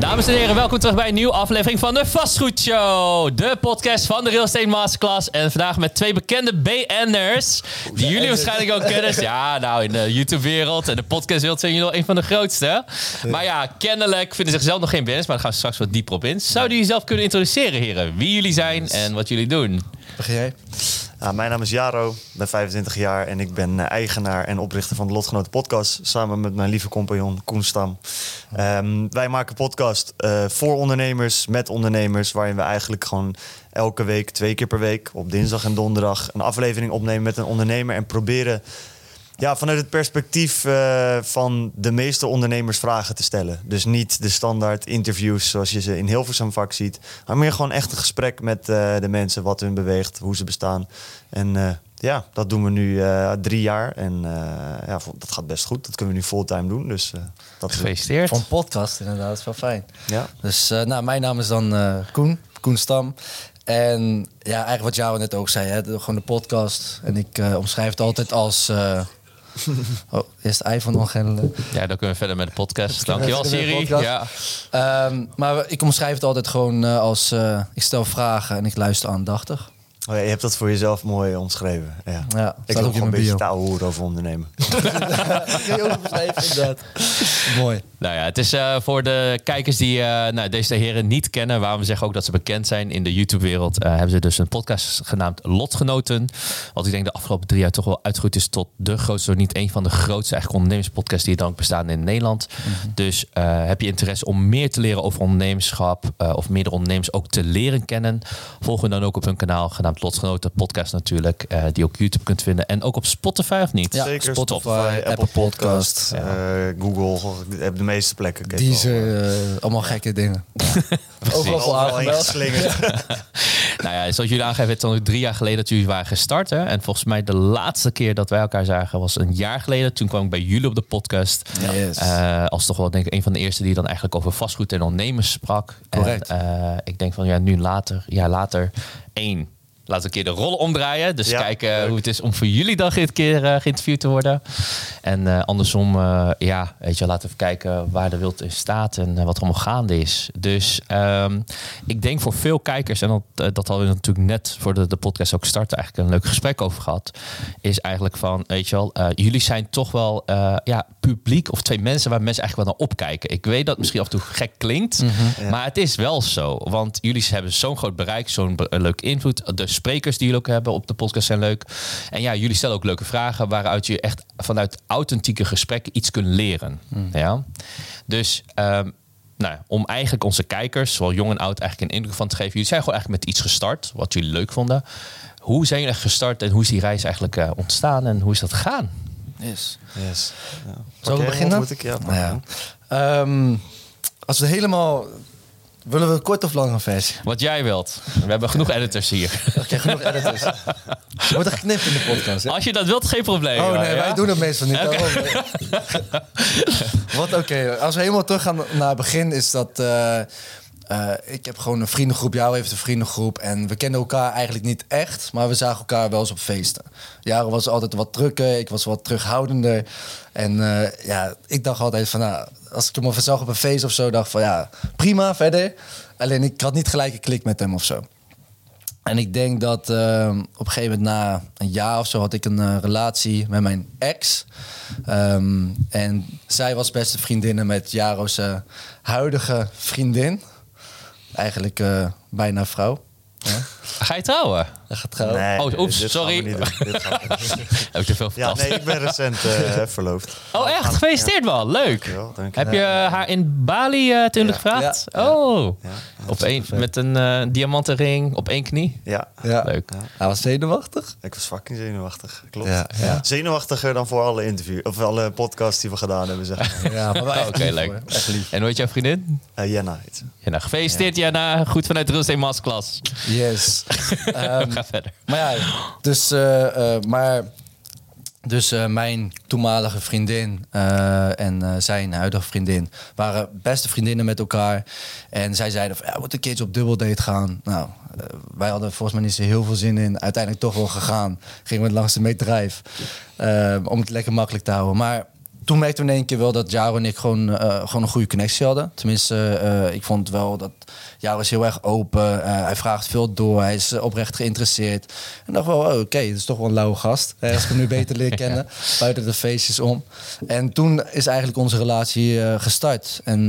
Dames en heren, welkom terug bij een nieuwe aflevering van de Vastgoed Show. De podcast van de Real Estate Masterclass. En vandaag met twee bekende BN'ers. Die jullie waarschijnlijk ook kennen. Ja, nou, in de YouTube-wereld en de podcastwereld zijn jullie wel een van de grootste. Maar ja, kennelijk vinden zichzelf nog geen BN'ers. Maar daar gaan we straks wat dieper op in. Zouden jullie zelf kunnen introduceren, heren? Wie jullie zijn en wat jullie doen? Begin jij? Mijn naam is Jaro, ben 25 jaar en ik ben eh, eigenaar en oprichter van de Lotgenoten Podcast. Samen met mijn lieve compagnon Koen Stam. Ehm, wij maken podcast eh, voor ondernemers, met ondernemers, waarin we eigenlijk gewoon elke week, twee keer per week, op dinsdag en donderdag, een aflevering opnemen met een ondernemer en proberen ja, vanuit het perspectief eh, van de meeste ondernemers vragen te stellen. Dus niet de standaard interviews zoals je ze in Hilversum vaak ziet. Maar meer gewoon echt een gesprek met eh, de mensen, wat hun beweegt, hoe ze bestaan. En eh, ja, dat doen we nu drie jaar. En ja, dat gaat best goed. Dat kunnen we nu fulltime doen. Dus dat Gefeliciteerd. Van podcast inderdaad, dat is wel fijn. Ja. Dus nou, mijn naam is dan Koen, Koen Stam. En ja, eigenlijk wat jou net ook zei, hè, gewoon de podcast. En ik omschrijf het altijd als Oh, eerst iPhone ongendelen. Ja, dan kunnen we verder met de podcast. Dankjewel, Siri. Ja. Um, maar ik omschrijf het altijd gewoon uh, als... Uh, ik stel vragen en ik luister aandachtig. Oh ja, je hebt dat voor jezelf mooi omschreven. Ja. ja ik wil gewoon een beetje taal over ondernemen. inderdaad. Mooi. Nou ja, het is uh, voor de kijkers die uh, nou, deze heren niet kennen, waarom we zeggen ook dat ze bekend zijn in de YouTube-wereld, uh, hebben ze dus een podcast genaamd Lotgenoten. Wat ik denk de afgelopen drie jaar toch wel uitgegroeid is tot de grootste, niet een van de grootste eigenlijk ondernemerspodcasts die er dan bestaan in Nederland. Mm -hmm. Dus heb je interesse om meer te leren over ondernemerschap of meerdere ondernemers ook te leren kennen, volg dan ook op hun kanaal genaamd Lotgenoten podcast natuurlijk, die ook YouTube kunt vinden en ook op Spotify of niet? Ja, Zeker, Spotify, Spotify Apple, Apple Podcast, ja. Google, heb de meeste plekken. Die ze uh, allemaal gekke dingen. Overal aangemeld. nou ja, zoals jullie aangeven, het is al drie jaar geleden dat jullie waren gestart. Hè? En volgens mij de laatste keer dat wij elkaar zagen was een jaar geleden. Toen kwam ik bij jullie op de podcast. Yes. Uh, als toch wel denk ik een van de eerste die dan eigenlijk over vastgoed en ondernemers sprak. Correct. En, uh, ik denk van ja, nu later, ja later, één laten we een keer de rollen omdraaien. Dus Ja, kijken leuk. hoe het is om voor jullie dan dit keer eh, geïnterviewd te worden. En eh, andersom, eh, ja, weet je, laten we even kijken waar de wild in staat en wat er allemaal gaande is. Dus ehm, ik denk voor veel kijkers, en dat, dat hadden we natuurlijk net voor de, de podcast ook starten, eigenlijk een leuk gesprek over gehad. Is eigenlijk van, weet je wel, jullie zijn toch wel ja, publiek of twee mensen waar mensen eigenlijk wel naar opkijken. Ik weet dat het misschien af en toe gek klinkt, Ja. maar het is wel zo. Want jullie hebben zo'n groot bereik, zo'n leuk invloed. De sprekers die jullie ook hebben op de podcast zijn leuk. En ja, jullie stellen ook leuke vragen waaruit je echt vanuit authentieke gesprekken iets kunt leren. Ja? Dus ehm, nou, ja, om eigenlijk onze kijkers, zowel jong en oud, eigenlijk een indruk van te geven. Jullie zijn gewoon eigenlijk met iets gestart, wat jullie leuk vonden. Hoe zijn jullie echt gestart en hoe is die reis eigenlijk eh, ontstaan en hoe is dat gegaan? Yes. Yes. Ja. Zullen we beginnen? Moet ik? Ja, Nou ja. Ehm, als we helemaal... Willen we een korte of lange versie? Wat jij wilt. We hebben genoeg editors hier. Oké, genoeg editors. Wordt er geknipt in de podcast, hè? Als je dat wilt, geen probleem. Oh nee, ja? wij doen het meestal niet. Wat oké, als we helemaal teruggaan naar het begin, is dat. eh, eh, ik heb gewoon een vriendengroep, jou heeft een vriendengroep. En we kenden elkaar eigenlijk niet echt, maar we zagen elkaar wel eens op feesten. Jaren was altijd wat drukker, ik was wat terughoudender. En eh, ja, ik dacht altijd van, nou, als ik hem even zag op een feest of zo, dacht van ja, prima, verder. Alleen ik had niet gelijk een klik met hem of zo. En ik denk dat eh, op een gegeven moment na een jaar of zo had ik een eh, relatie met mijn ex. Ehm, en zij was beste vriendinnen met Jaro's huidige vriendin. Eigenlijk eh, bijna vrouw. Ja. Ga je trouwen? Dat gaat trouwen. Nee, Oh, oeps, dit gaan we sorry. niet doen. Dit gaan we niet doen. Heb ik te veel Ja, verteld? nee, ik ben recent eh, verloofd. Oh, echt? Gefeliciteerd, man. Leuk. Dankjewel, dank je. Heb je haar in Bali uh, toen Ja. gevraagd? Ja. Oh, Ja, op één, met een eh diamanten ring op één knie. ja, Ja. Leuk. Hij was zenuwachtig. ik was fucking zenuwachtig. Klopt. Ja, ja. Zenuwachtiger dan voor alle interviews of alle podcasts die we gedaan hebben. Zeg maar. Ja, maar wel echt Oké, lief, leuk. hoor. Echt lief. En hoe heet jouw vriendin? Eh, Jenna heet. Ja, gefeliciteerd, Jana. Goed vanuit de Real Estate Masterclass. Yes. Ehm, Verder. Maar ja, dus, eh, eh, maar, dus eh, mijn toenmalige vriendin en zijn huidige vriendin waren beste vriendinnen met elkaar. En zij zeiden van, ja, we moeten een keertje op dubbeldate gaan. Nou, wij hadden volgens mij niet zo heel veel zin in. Uiteindelijk toch wel gegaan. Gingen we langs de meetdrijf. om het lekker makkelijk te houden. Maar toen merkten we in één keer wel dat Jaro en ik gewoon, eh, gewoon een goede connectie hadden. Tenminste, eh, ik vond wel dat Jaro is heel erg open. Uh, hij vraagt veel door. Hij is oprecht geïnteresseerd. En dacht wel, oh, oké, okay, dat is toch wel een lauwe gast. Als ik hem nu beter leer kennen, buiten de feestjes om. En toen is eigenlijk onze relatie gestart. En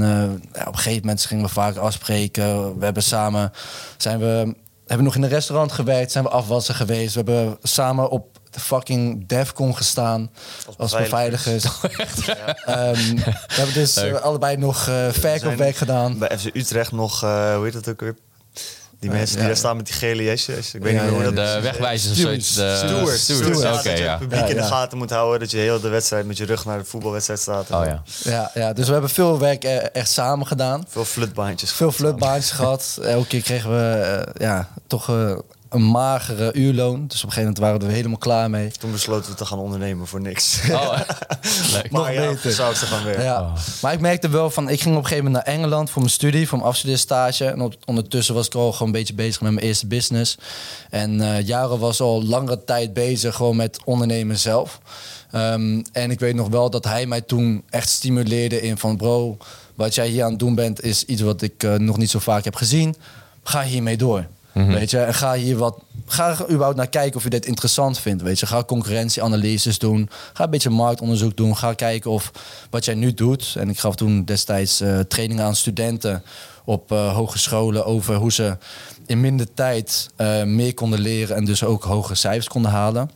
ja, op een gegeven moment gingen we vaak afspreken. We hebben samen, zijn we hebben nog in een restaurant gewerkt, zijn we afwassen geweest. We hebben samen op de fucking Defcon gestaan als, beveiligers. Ehm, we hebben dus uh, allebei nog uh, verkoopwerk gedaan. Bij FC Utrecht nog, uh, hoe heet dat ook weer? Die mensen die daar staan met die gele jesjes. Ik weet niet meer hoe dat De wegwijzers of zoiets. De Stewards. Ja. Het publiek in de gaten moet houden. Dat je heel de wedstrijd met je rug naar de voetbalwedstrijd staat. Oh, ja. Ja, ja, dus we hebben veel werk echt samen gedaan. Veel flutbaantjes. Veel flutbaantjes gehad. Elke keer kregen we ja, toch een magere uurloon. Dus op een gegeven moment waren we er helemaal klaar mee. Toen besloten we te gaan ondernemen voor niks. Oh, leuk. Nog ja. Zou ze gaan weer. Ja. Oh. Maar ik merkte wel van, ik ging op een gegeven moment naar Engeland voor mijn studie, voor mijn afstudeerstage. En ondertussen was ik al gewoon een beetje bezig met mijn eerste business. En uh, Jaren was al langere tijd bezig gewoon met ondernemen zelf. Um, en ik weet nog wel dat hij mij toen echt stimuleerde in van bro, wat jij hier aan het doen bent is iets wat ik uh, nog niet zo vaak heb gezien. Ga hiermee door. Mhm. Weet je, en ga hier wat. Ga er überhaupt naar kijken of je dit interessant vindt. Weet je, ga concurrentieanalyses doen. Ga een beetje marktonderzoek doen. Ga kijken of wat jij nu doet. En ik gaf toen destijds uh, trainingen aan studenten op uh, hogescholen over hoe ze in minder tijd uh, meer konden leren en dus ook hogere cijfers konden halen.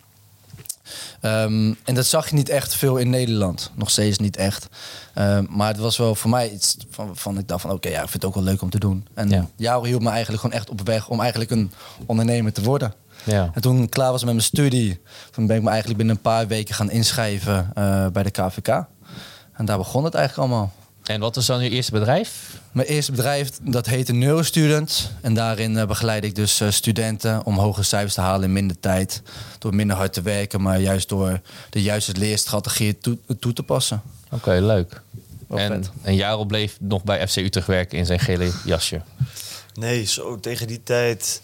Um, en dat zag je niet echt veel in Nederland. Nog steeds niet echt. Um, maar het was wel voor mij iets van, van ik dacht van oké, ja, ik vind het ook wel leuk om te doen. En ja. jou hielp me eigenlijk gewoon echt op weg om eigenlijk een ondernemer te worden. Ja. En toen ik klaar was met mijn studie, toen ben ik me eigenlijk binnen een paar weken gaan inschrijven uh, bij de KVK. En daar begon het eigenlijk allemaal. En wat was dan je eerste bedrijf? Mijn eerste bedrijf, dat heette Neurostudent. En daarin uh, begeleid ik dus uh, studenten om hoge cijfers te halen in minder tijd. Door minder hard te werken, maar juist door de juiste leerstrategieën toe, toe te passen. Oké, leuk. en, en Jarel bleef nog bij FC Utrecht werken in zijn gele jasje. Nee, zo tegen die tijd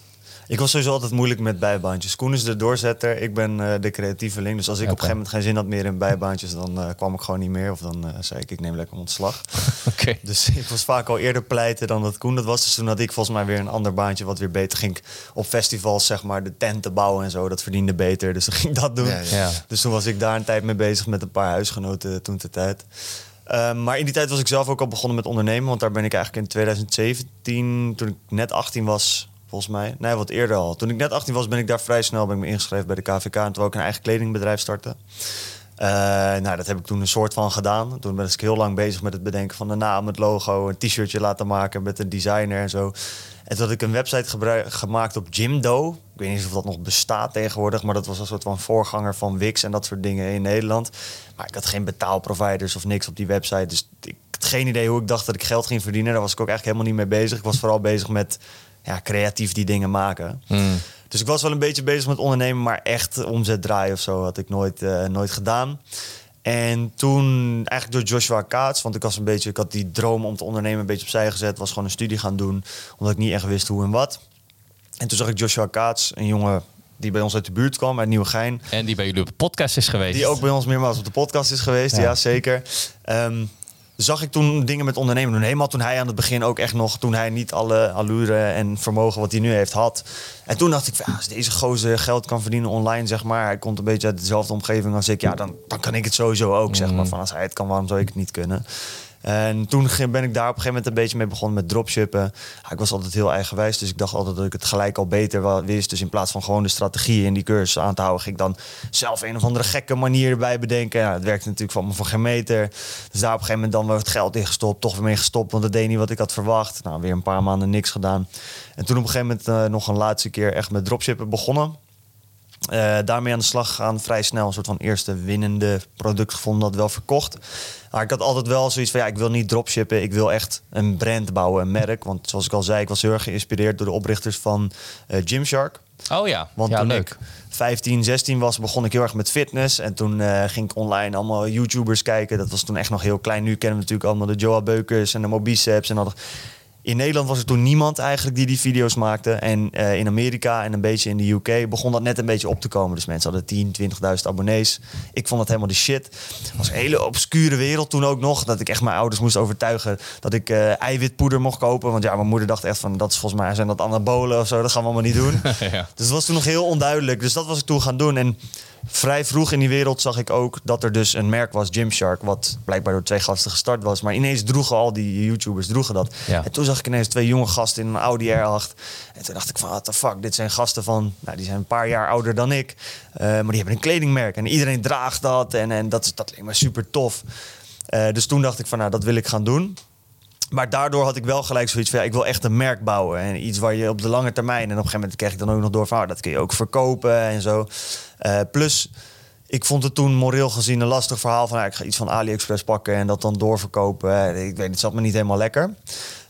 ik was sowieso altijd moeilijk met bijbaantjes. Koen is de doorzetter, ik ben uh, de creatieveling. Dus als ik op een gegeven moment geen zin had meer in bijbaantjes, dan uh, kwam ik gewoon niet meer. Of dan uh, zei ik, ik neem lekker ontslag. Oké. Dus ik was vaak al eerder pleiten dan dat Koen dat was. Dus toen had ik volgens mij weer een ander baantje wat weer beter ging. Op festivals, zeg maar, de tenten bouwen en zo. Dat verdiende beter, dus dan ging ik dat doen. Ja, Dus toen was ik daar een tijd mee bezig met een paar huisgenoten toen de tijd. Um, maar in die tijd was ik zelf ook al begonnen met ondernemen. Want daar ben ik eigenlijk in 2017, toen ik net 18 was, volgens mij. Nee, wat eerder al. Toen ik net 18 was, ben ik daar vrij snel ben ik me ingeschreven bij de KVK. En toen ik een eigen kledingbedrijf starten. Uh, nou, dat heb ik toen een soort van gedaan. Toen ben ik heel lang bezig met het bedenken van de naam, het logo, een t-shirtje laten maken met een designer en zo. En toen had ik een website gemaakt op Jimdo. Ik weet niet of dat nog bestaat tegenwoordig, maar dat was een soort van voorganger van Wix en dat soort dingen in Nederland. Maar ik had geen betaalproviders of niks op die website. Dus ik had geen idee hoe ik dacht dat ik geld ging verdienen. Daar was ik ook echt helemaal niet mee bezig. Ik was vooral bezig met ja, creatief die dingen maken. Hmm. Dus ik was wel een beetje bezig met ondernemen, maar echt omzet draaien of zo had ik nooit, uh, nooit gedaan. En toen eigenlijk door Joshua Kaats, want ik was een beetje, ik had die droom om te ondernemen een beetje opzij gezet, was gewoon een studie gaan doen, omdat ik niet echt wist hoe en wat. En toen zag ik Joshua Kaats, een jongen die bij ons uit de buurt kwam, uit Nieuwegein. En die bij jullie op de podcast is geweest. Die ook bij ons meermaals op de podcast is geweest, ja, zeker. Um, zag ik toen dingen met ondernemen doen. Helemaal toen hij aan het begin ook echt nog, toen hij niet alle allure en vermogen wat hij nu heeft had. En toen dacht ik, ja, als deze gozer geld kan verdienen online, zeg maar. Hij komt een beetje uit dezelfde omgeving als ik. Ja, dan, dan kan ik het sowieso ook, zeg maar. Mm. Van als hij het kan, waarom zou ik het niet kunnen? En toen ben ik daar op een gegeven moment een beetje mee begonnen met dropshippen. ik was altijd heel eigenwijs, dus ik dacht altijd dat ik het gelijk al beter wist. Dus in plaats van gewoon de strategieën in die cursus aan te houden, ging ik dan zelf een of andere gekke manier erbij bedenken. Het werkte natuurlijk van me voor geen meter. Dus daar op een gegeven moment dan weer het geld in gestopt, toch weer mee gestopt, want dat deed niet wat ik had verwacht. Nou, weer een paar maanden niks gedaan. En toen op een gegeven moment uh, nog een laatste keer echt met dropshippen begonnen. Uh, daarmee aan de slag gegaan, vrij snel een soort van eerste winnende product gevonden dat wel verkocht. Maar ik had altijd wel zoiets van ja, ik wil niet dropshippen, ik wil echt een brand bouwen, een merk. Want zoals ik al zei, ik was heel erg geïnspireerd door de oprichters van uh, Gymshark. Oh ja, want ja, toen leuk. ik 15, 16 was, begon ik heel erg met fitness. En toen uh, ging ik online allemaal YouTubers kijken. Dat was toen echt nog heel klein. Nu kennen we natuurlijk allemaal de Joa Beukers en de Mobiceps en al in Nederland was er toen niemand eigenlijk die die video's maakte. En eh, in Amerika en een beetje in de UK begon dat net een beetje op te komen. Dus mensen hadden 10, 20.000 abonnees. Ik vond dat helemaal de shit. Het was een hele obscure wereld toen ook nog. Dat ik echt mijn ouders moest overtuigen dat ik eh, eiwitpoeder mocht kopen. Want ja, mijn moeder dacht echt van, dat is volgens mij zijn dat anabolen of zo. Dat gaan we allemaal niet doen. ja. Dus het was toen nog heel onduidelijk. Dus dat was ik toen gaan doen. En vrij vroeg in die wereld zag ik ook dat er dus een merk was, Gymshark, wat blijkbaar door twee gasten gestart was. Maar ineens droegen al die YouTubers droegen dat. Ja. En toen zag ik ineens twee jonge gasten in een Audi R8. En toen dacht ik van, what the fuck, dit zijn gasten van, nou die zijn een paar jaar ouder dan ik. Eh, maar die hebben een kledingmerk en iedereen draagt dat. En, en dat, is- dat leek me super tof. Eh, dus toen dacht ik van, nou dat wil ik gaan doen. Maar daardoor had ik wel gelijk zoiets van, ja, ik wil echt een merk bouwen. En iets waar je op de lange termijn... en op een gegeven moment kreeg ik dan ook nog door van... oh, dat kun je ook verkopen en zo. Eh, plus, ik vond het toen moreel gezien een lastig verhaal... van, ja, ik ga iets van AliExpress pakken en dat dan doorverkopen. Eh, Ik weet, het zat me niet helemaal lekker.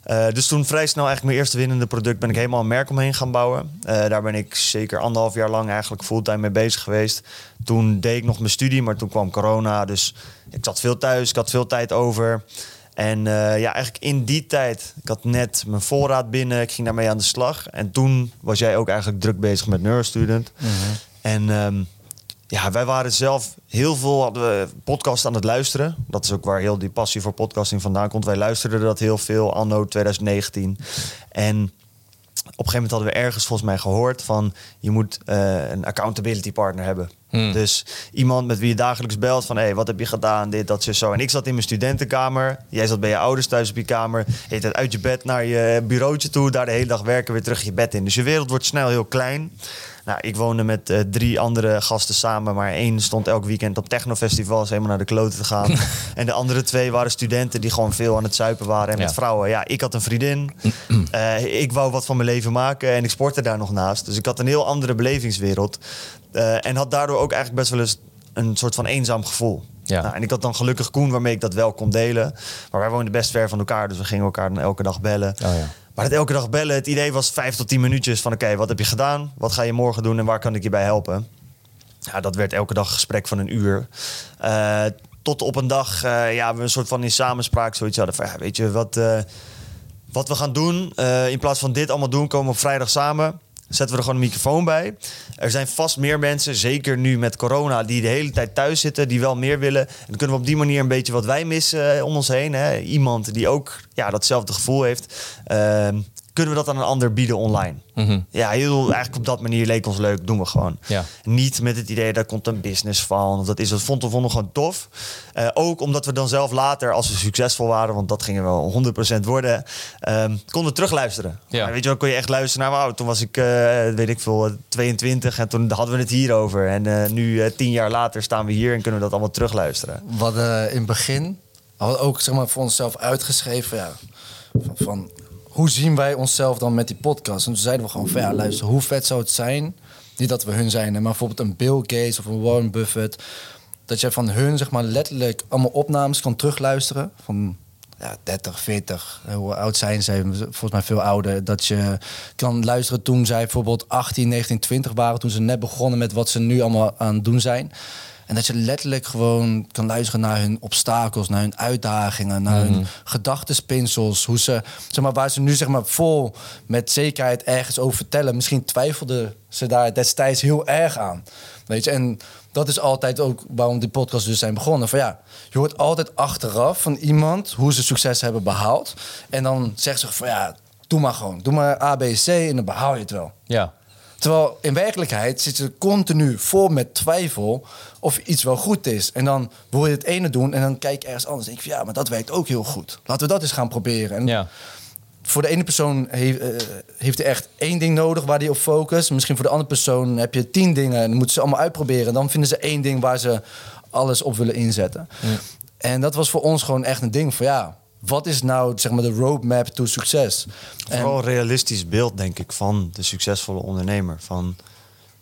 Eh, dus toen vrij snel eigenlijk mijn eerste winnende product... ben ik helemaal een merk omheen gaan bouwen. Daar ben ik zeker anderhalf jaar lang eigenlijk fulltime mee bezig geweest. Toen deed ik nog mijn studie, maar toen kwam corona. Dus ik zat veel thuis, ik had veel tijd over... En eh, ja, eigenlijk in die tijd, ik had net mijn voorraad binnen, ik ging daarmee aan de slag. En toen was jij ook eigenlijk druk bezig met Neurostudent. En ehm, ja, wij waren zelf heel veel hadden we podcast aan het luisteren. Dat is ook waar heel die passie voor podcasting vandaan komt. Wij luisterden dat heel veel anno 2019. En op een gegeven moment hadden we ergens volgens mij gehoord van je moet eh, een accountability partner hebben. Hmm. Dus iemand met wie je dagelijks belt van hé, hey, wat heb je gedaan, dit, dat, zo, zo. En ik zat in mijn studentenkamer, jij zat bij je ouders thuis op je kamer. Je het uit je bed naar je bureautje toe, daar de hele dag werken, weer terug je bed in. Dus je wereld wordt snel heel klein. Nou, ik woonde met eh, drie andere gasten samen, maar één stond elk weekend op technofestivals helemaal naar de kloten te gaan. en de andere twee waren studenten die gewoon veel aan het zuipen waren en met vrouwen. Ja, ik had een vriendin. Eh, ik wou wat van mijn leven maken en ik sportte daar nog naast. Dus ik had een heel andere belevingswereld. Eh, en had daardoor ook eigenlijk best wel eens een soort van eenzaam gevoel. Ja. Nou, en ik had dan gelukkig Koen waarmee ik dat wel kon delen. Maar wij woonden best ver van elkaar, dus we gingen elkaar dan elke dag bellen. Oh ja. Maar het elke dag bellen, het idee was vijf tot tien minuutjes van... oké, wat heb je gedaan? Wat ga je morgen doen en waar kan ik je bij helpen? Ja, dat werd elke dag een gesprek van een uur. Eh, tot op een dag eh, ja, we een soort van in samenspraak zoiets hadden van... Ja, weet je, wat, eh, wat we gaan doen, in plaats van dit allemaal doen... komen we op vrijdag samen, zetten we er gewoon een microfoon bij. Er zijn vast meer mensen, zeker nu met corona... die de hele tijd thuis zitten, die wel meer willen. En dan kunnen we op die manier een beetje wat wij missen eh, om ons heen. Hè? Iemand die ook ja, datzelfde gevoel heeft... Ehm, kunnen we dat aan een ander bieden online? Mhm. Ja, heel, eigenlijk op dat manier leek ons leuk, doen we gewoon. Ja. Niet met het idee, daar komt een business van. Of dat is, dat vond, we vonden we gewoon tof. Eh, ook omdat we dan zelf later, als we succesvol waren, want dat gingen wel 100% worden, ehm, konden we terugluisteren. Ja. Maar weet je wel, kon je echt luisteren naar, wauw, toen was ik, eh, weet ik veel, eh, 22 en toen hadden we het hierover. En eh, nu, eh, tien jaar later, staan we hier en kunnen we dat allemaal terugluisteren. We hadden in het begin hadden we ook zeg maar, voor onszelf uitgeschreven. Ja, van, van hoe zien wij onszelf dan met die podcast? En toen zeiden we gewoon van ja, luister, hoe vet zou het zijn? Niet dat we hun zijn, maar bijvoorbeeld een Bill Gates of een Warren Buffett. Dat je van hun zeg maar letterlijk allemaal opnames kan terugluisteren. Van ja, 30, 40, hoe oud zijn zij? Volgens mij veel ouder. Dat je kan luisteren toen zij bijvoorbeeld 18, 19, 20 waren. Toen ze net begonnen met wat ze nu allemaal aan het doen zijn. En dat je letterlijk gewoon kan luisteren naar hun obstakels, naar hun uitdagingen, naar hun gedachtenspinsels. Hoe ze, zeg maar, waar ze nu zeg maar, vol met zekerheid ergens over vertellen. Misschien twijfelden ze daar destijds heel erg aan. Weet je, en dat is altijd ook waarom die podcast dus zijn begonnen. Van ja, je hoort altijd achteraf van iemand hoe ze succes hebben behaald. En dan zeggen ze van ja, doe maar gewoon. Doe maar A, B, C en dan behaal je het wel. Ja. Terwijl in werkelijkheid zit je continu vol met twijfel of iets wel goed is. En dan wil je het ene doen en dan kijk je ergens anders. En denk je van ja, maar dat werkt ook heel goed. Laten we dat eens gaan proberen. En Ja. voor de ene persoon heeft, eh, heeft hij echt één ding nodig waar hij op focust. Misschien voor de andere persoon heb je tien dingen en dan moeten ze allemaal uitproberen. Dan vinden ze één ding waar ze alles op willen inzetten. En dat was voor ons gewoon echt een ding van ja, wat is nou zeg maar de roadmap to succes? En- Vooral een realistisch beeld, denk ik, van de succesvolle ondernemer. Van,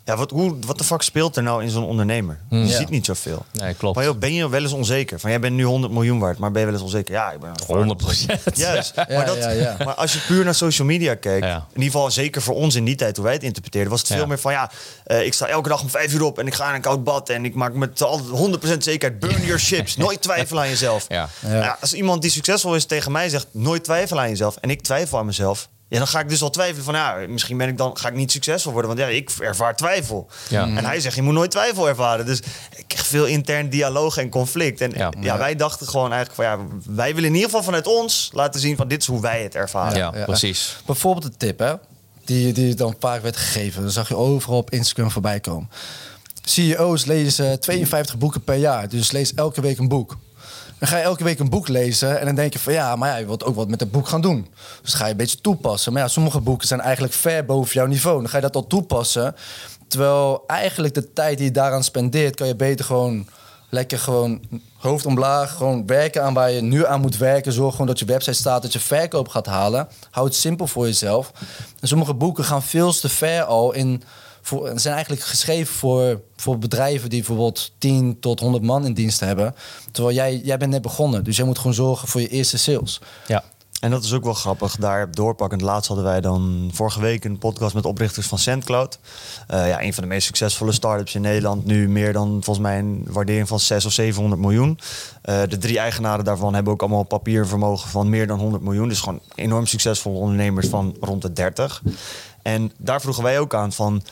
Ja, wat, hoe, wat de fuck speelt er nou in zo'n ondernemer? Je Ja. ziet niet zoveel. Nee, klopt. Maar joh, ben je wel eens onzeker? Van jij bent nu 100 miljoen waard, maar ben je wel eens onzeker? Ja, ik ben 100 procent. Juist. Ja, maar, dat, ja, ja. maar als je puur naar social media kijkt, Ja. in ieder geval zeker voor ons in die tijd hoe wij het interpreteerden, was het Ja. veel meer van ja, eh, ik sta elke dag om vijf uur op en ik ga in een koud bad en ik maak met altijd 100% zekerheid burn your chips. Nooit twijfelen aan jezelf. Ja. Ja. Ja, als iemand die succesvol is tegen mij zegt nooit twijfelen aan jezelf en ik twijfel aan mezelf. Ja, dan ga ik dus al twijfelen van, ja, misschien ben ik dan, ga ik niet succesvol worden, want ja, ik ervaar twijfel. Ja. En hij zegt, je moet nooit twijfel ervaren. Dus ik kreeg veel intern dialoog en conflict. En Ja. ja, wij dachten gewoon eigenlijk van, ja, wij willen in ieder geval vanuit ons laten zien van, dit is hoe wij het ervaren. Ja, Ja. precies. Bijvoorbeeld een tip, hè? Die, die dan vaak werd gegeven. Dan zag je overal op Instagram voorbij komen. CEO's lezen 52 boeken per jaar. Dus lees elke week een boek. Dan ga je elke week een boek lezen en dan denk je van ja, maar ja, je wilt ook wat met het boek gaan doen. Dus ga je een beetje toepassen. Maar ja, sommige boeken zijn eigenlijk ver boven jouw niveau. Dan ga je dat al toepassen. Terwijl eigenlijk de tijd die je daaraan spendeert, kan je beter gewoon lekker gewoon hoofd omlaag, gewoon werken aan waar je nu aan moet werken. Zorg gewoon dat je website staat, dat je verkoop gaat halen. Hou het simpel voor jezelf. En sommige boeken gaan veel te ver al in. Voor, en zijn eigenlijk geschreven voor, voor bedrijven die bijvoorbeeld 10 tot 100 man in dienst hebben. Terwijl jij, jij bent net begonnen. Dus jij moet gewoon zorgen voor je eerste sales. Ja. En dat is ook wel grappig. Daar doorpakkend laatst hadden wij dan vorige week een podcast met oprichters van SendCloud. Eh, ja, een van de meest succesvolle startups in Nederland. Nu meer dan volgens mij een waardering van 600 of 700 miljoen. Eh, de drie eigenaren daarvan hebben ook allemaal papiervermogen van meer dan 100 miljoen. Dus gewoon enorm succesvolle ondernemers van rond de 30. En daar vroegen wij ook aan van...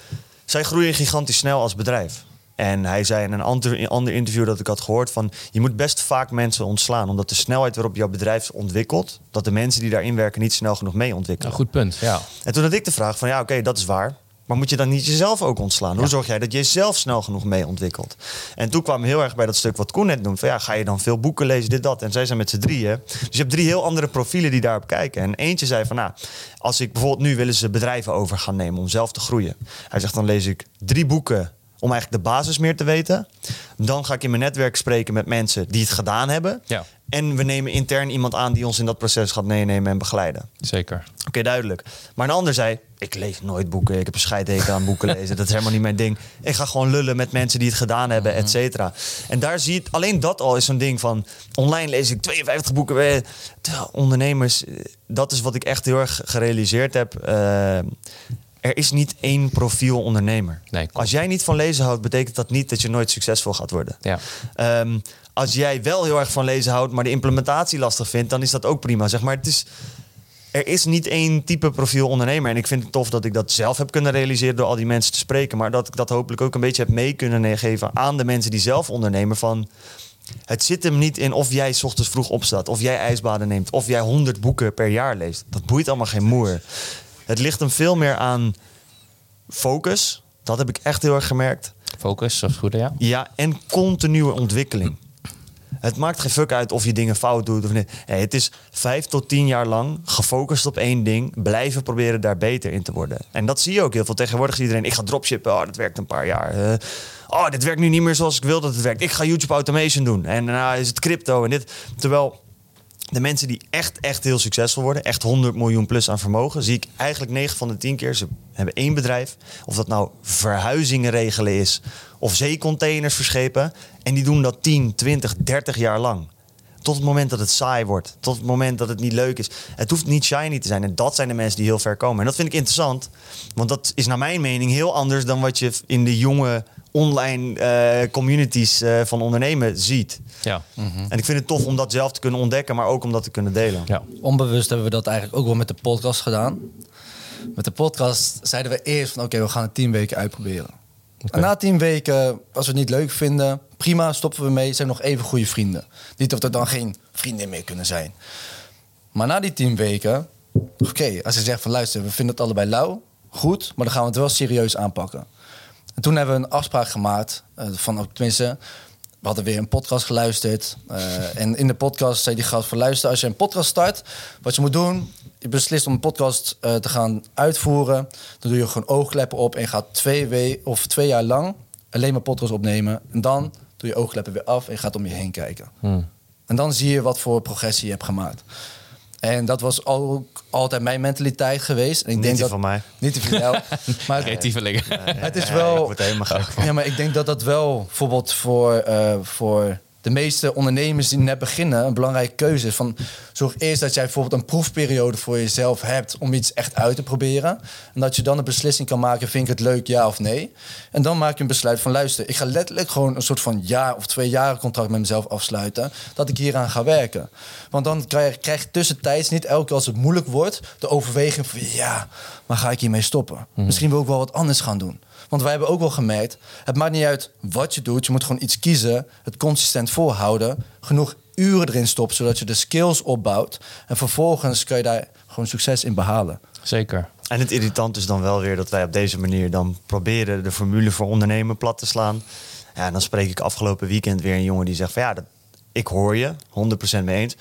Zij groeien gigantisch snel als bedrijf. En hij zei in een ander, ander interview dat ik had gehoord van... je moet best vaak mensen ontslaan. Omdat de snelheid waarop jouw bedrijf ontwikkelt... dat de mensen die daarin werken niet snel genoeg mee ontwikkelen. Een goed punt. Ja. En toen had ik de vraag van ja, oké, dat is waar. Maar moet je dan niet jezelf ook ontslaan? Hoe zorg jij dat je jezelf snel genoeg mee ontwikkelt? En toen kwam heel erg bij dat stuk wat Koen net noemt. Van ja, ga je dan veel boeken lezen, dit, dat. En zij zijn met z'n drieën. Dus je hebt drie heel andere profielen die daarop kijken. En eentje zei van nou, als ik bijvoorbeeld nu willen ze bedrijven over gaan nemen om zelf te groeien. Hij zegt dan lees ik drie boeken om eigenlijk de basis meer te weten. Dan ga ik in mijn netwerk spreken met mensen die het gedaan hebben. Ja. En we nemen intern iemand aan die ons in dat proces gaat meenemen en begeleiden. Zeker. Oké, duidelijk. Maar een ander zei, ik lees nooit boeken. Ik heb een scheidhekel aan boeken lezen. Dat is helemaal niet mijn ding. Ik ga gewoon lullen met mensen die het gedaan hebben, et cetera. En daar zie je, alleen dat al is zo'n ding van... online lees ik 52 boeken. eh, Terwijl ondernemers, eh, dat is wat ik echt heel erg gerealiseerd heb. Eh, er is niet één profiel ondernemer. Nee. Als jij niet van lezen houdt, betekent dat niet dat je nooit succesvol gaat worden. Ja. Ehm, als jij wel heel erg van lezen houdt, maar de implementatie lastig vindt, dan is dat ook prima. Zeg maar, het is, er is niet één type profiel ondernemer. En ik vind het tof dat ik dat zelf heb kunnen realiseren door al die mensen te spreken. Maar dat ik dat hopelijk ook een beetje heb mee kunnen geven aan de mensen die zelf ondernemen. Van, het zit hem niet in of jij 's ochtends vroeg opstaat, of jij ijsbaden neemt, of jij 100 boeken per jaar leest. Dat boeit allemaal geen moer. Het ligt hem veel meer aan focus. Dat heb ik echt heel erg gemerkt. Focus, dat is goed, ja. Ja, en continue ontwikkeling. Het maakt geen fuck uit of je dingen fout doet of niet. Het is vijf tot tien jaar lang gefocust op één ding. Blijven proberen daar beter in te worden. En dat zie je ook heel veel. Tegenwoordig is iedereen, ik ga dropshippen. Oh, dat werkt een paar jaar. Oh, dit werkt nu niet meer zoals ik wil dat het werkt. Ik ga YouTube automation doen. En daarna is het crypto en dit. Terwijl de mensen die echt, echt heel succesvol worden, echt 100 miljoen plus aan vermogen, zie ik eigenlijk 9 van de 10 keer. Ze hebben één bedrijf, of dat nou verhuizingen regelen is, of zeecontainers verschepen. En die doen dat 10, 20, 30 jaar lang. Tot het moment dat het saai wordt. Tot het moment dat het niet leuk is. Het hoeft niet shiny te zijn. En dat zijn de mensen die heel ver komen. En dat vind ik interessant. Want dat is naar mijn mening heel anders dan wat je in de jonge online eh, communities eh, van ondernemen ziet. Ja. En ik vind het tof om dat zelf te kunnen ontdekken, maar ook om dat te kunnen delen. ja. Onbewust hebben we dat eigenlijk ook wel met de podcast gedaan. Met de podcast zeiden we eerst van oké, we gaan het tien weken uitproberen. Na tien weken, als we het niet leuk vinden, prima, stoppen we mee. Zijn nog even goede vrienden. Niet of er dan geen vrienden meer kunnen zijn. Maar na die tien weken, oké, als je zegt van luister, we vinden het allebei lauw, goed, maar dan gaan we het wel serieus aanpakken. En toen hebben we een afspraak gemaakt, eh, van, of tenminste, we hadden weer een podcast geluisterd. eh, en in de podcast zei die gast van luister, als je een podcast start, wat je moet doen, je beslist om een podcast eh, te gaan uitvoeren, dan doe je gewoon oogkleppen op en je gaat twee, we of twee jaar lang alleen maar podcast opnemen. En dan doe je oogkleppen weer af en je gaat om je heen kijken. En dan zie je wat voor progressie je hebt gemaakt. En dat was ook altijd mijn mentaliteit geweest. En ik Niet denk die dat, van mij. Niet die van jou. maar Creatievelingen. het is Ja, wel... Ik word helemaal gek van. Ja, maar ik denk dat dat wel bijvoorbeeld voor, eh, voor de meeste ondernemers die net beginnen een belangrijke keuze is. Van, zorg eerst dat jij bijvoorbeeld een proefperiode voor jezelf hebt om iets echt uit te proberen. En dat je dan een beslissing kan maken, vind ik het leuk, ja of nee. En dan maak je een besluit van luister, ik ga letterlijk gewoon een soort van jaar of twee jaren contract met mezelf afsluiten. Dat ik hieraan ga werken. Want dan krijg, krijg je tussentijds niet elke keer als het moeilijk wordt, de overweging van ja, maar ga ik hiermee stoppen? Misschien wil ik wel wat anders gaan doen. Want wij hebben ook wel gemerkt, het maakt niet uit wat je doet. Je moet gewoon iets kiezen, het consistent volhouden. Genoeg uren erin stoppen, zodat je de skills opbouwt. En vervolgens kan je daar gewoon succes in behalen. Zeker. En het irritant is dan wel weer dat wij op deze manier dan proberen de formule voor ondernemen plat te slaan. Ja, en dan spreek ik afgelopen weekend weer een jongen die zegt van ja, dat, ik hoor je, 100% mee eens.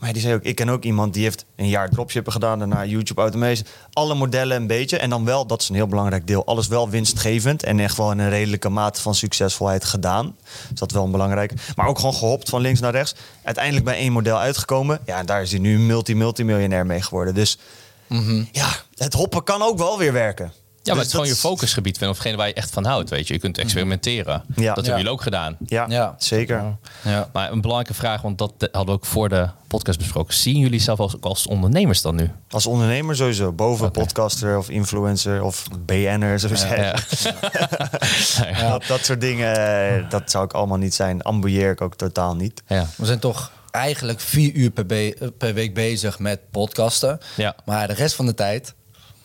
Maar die zei ook, ik ken ook iemand die heeft een jaar dropshippen gedaan, daarna YouTube automation. Alle modellen een beetje. En dan wel, dat is een heel belangrijk deel, alles wel winstgevend. En echt wel in een redelijke mate van succesvolheid gedaan. Dus dat is wel een belangrijk. Maar ook gewoon gehopt van links naar rechts. Uiteindelijk bij één model uitgekomen. Ja, en daar is hij nu multi-multimiljonair mee geworden. Dus ja, het hoppen kan ook wel weer werken. Ja, maar Dus het is gewoon je focusgebied of degene waar je echt van houdt, weet je. Je kunt experimenteren. Ja. Dat hebben jullie ook gedaan. Ja, Ja. zeker. Ja. Maar een belangrijke vraag, want dat hadden we ook voor de podcast besproken. Zien jullie zelf als, ook als ondernemers dan nu? Als ondernemer sowieso. Boven podcaster of influencer of BN'er, zo zeggen. Ja. Dat, dat soort dingen, eh, dat zou ik allemaal niet zijn. Ambieer ik ook totaal niet. Ja. We zijn toch eigenlijk vier uur per, be- per week bezig met podcasten. Ja. Maar de rest van de tijd...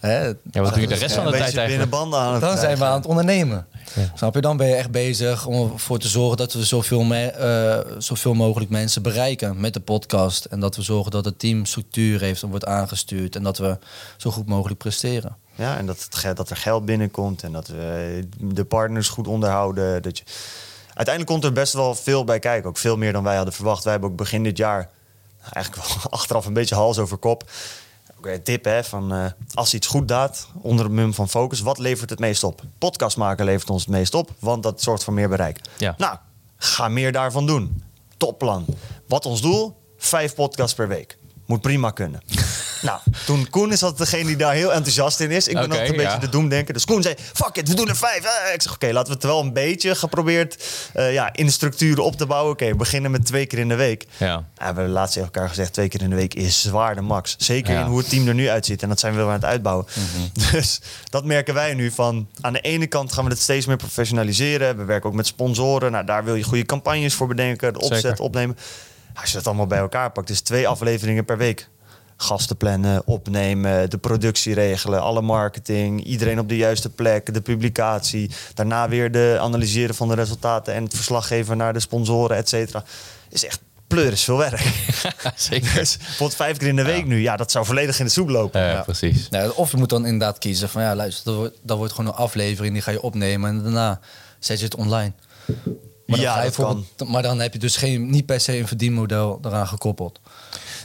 Hè, ja, wat doe je de rest van de tijd eigenlijk? binnenbanden aan het Dan zijn we aan het ondernemen. Ja. Snap je? Dan ben je echt bezig om ervoor te zorgen dat we zoveel, me- eh, zoveel mogelijk mensen bereiken met de podcast. En dat we zorgen dat het team structuur heeft en wordt aangestuurd. En dat we zo goed mogelijk presteren. Ja, en dat, het, dat er geld binnenkomt en dat we de partners goed onderhouden. Dat je... Uiteindelijk komt er best wel veel bij kijken. Ook veel meer dan wij hadden verwacht. Wij hebben ook begin dit jaar eigenlijk wel achteraf een beetje hals over kop. Ook weer een tip hè, van eh, als iets goed daad onder het mum van focus, wat levert het meest op? Podcast maken levert ons het meest op, want dat zorgt voor meer bereik. Ja. Nou, ga meer daarvan doen. Topplan. Wat ons doel? Vijf podcasts per week. Moet prima kunnen. nou, toen Koen is dat degene die daar heel enthousiast in is. Ik ben Oké, altijd een ja. beetje de doemdenker. Dus Koen zei, fuck it, we doen er vijf. Eh, Ik zeg, oké, laten we het wel een beetje geprobeerd eh, ja, in de structuren op te bouwen. Oké, we beginnen met twee keer in de week. Ja. Ja, we hebben laatst tegen elkaar gezegd, twee keer in de week is zwaar de max. Zeker Ja. in hoe het team er nu uitziet. En dat zijn we wel aan het uitbouwen. Dus dat merken wij nu van... Aan de ene kant gaan we het steeds meer professionaliseren. We werken ook met sponsoren. Nou, daar wil je goede campagnes voor bedenken. De opzet Zeker. opnemen. Als je dat allemaal bij elkaar pakt, dus twee afleveringen per week. Gasten plannen, opnemen, de productie regelen, alle marketing, iedereen op de juiste plek, de publicatie. Daarna weer de analyseren van de resultaten en het verslag geven naar de sponsoren, et cetera. Is echt pleuris veel werk. Zeker. Dus bijvoorbeeld vijf keer in de week nu, ja, dat zou volledig in de soep lopen. Ja, precies. Nou, of je moet dan inderdaad kiezen van ja, luister, dat wordt, dat wordt gewoon een aflevering, die ga je opnemen en daarna zet je het online. Maar dan, Ja, dat bijvoorbeeld- maar dan heb je dus geen, niet per se een verdienmodel eraan gekoppeld.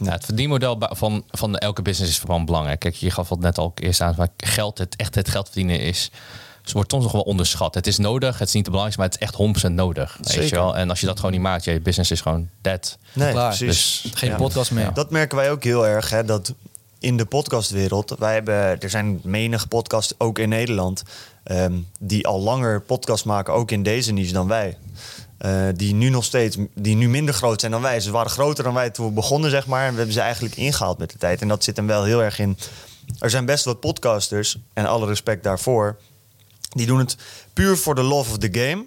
Nou, het verdienmodel van, van elke business is gewoon belangrijk. Kijk, je gaf het net al eerst aan, maar geld, het, echt het geld verdienen is... Ze wordt soms nog wel onderschat. Het is nodig, het is niet te belangrijk, maar het is echt 100% nodig. Weet je Zeker. wel? En als je dat gewoon niet maakt, je business is gewoon dead. Nee, Klaar. precies. Dus- Geen Ja. podcast meer. Dat merken wij ook heel erg, hè, dat in de podcastwereld, wij hebben, er zijn menig podcasts, ook in Nederland, ehm, die al langer podcast maken, ook in deze niche dan wij. Eh, die nu nog steeds, die nu minder groot zijn dan wij. Ze waren groter dan wij toen we begonnen, zeg maar. En we hebben ze eigenlijk ingehaald met de tijd. En dat zit hem wel heel erg in. Er zijn best wat podcasters, en alle respect daarvoor, die doen het puur voor de love of the game.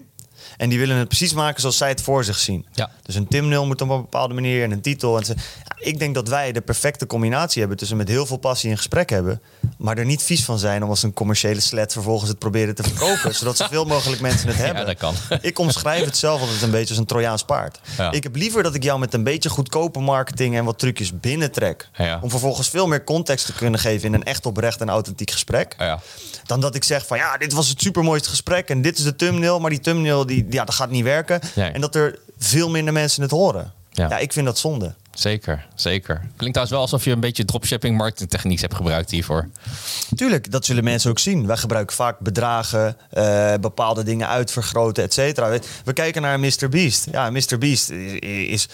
En die willen het precies maken zoals zij het voor zich zien. Ja. Dus een thumbnail moet op een bepaalde manier en een titel. En ze, ja, ik denk dat wij de perfecte combinatie hebben tussen met heel veel passie een gesprek hebben, maar er niet vies van zijn om als een commerciële slet vervolgens het proberen te verkopen, zodat zoveel mogelijk mensen het hebben. Ja, dat kan. Ik omschrijf het zelf altijd een beetje als een Trojaans paard. Ja. Ik heb liever dat ik jou met een beetje goedkope marketing en wat trucjes binnentrek, om vervolgens veel meer context te kunnen geven in een echt oprecht en authentiek gesprek. Ja. Dan dat ik zeg van ja, dit was het supermooiste gesprek en dit is de thumbnail, maar die thumbnail die, ja, dat gaat niet werken. Nee. En dat er veel minder mensen het horen. Ja. Ja, ik vind dat zonde. Zeker, zeker. Klinkt trouwens wel alsof je een beetje dropshipping marketingtechnieks hebt gebruikt hiervoor. Tuurlijk, dat zullen mensen ook zien. Wij gebruiken vaak bedragen, eh, bepaalde dingen uitvergroten, et cetera. We, kijken naar Mr. Beast. Ja, Mr. Beast is, is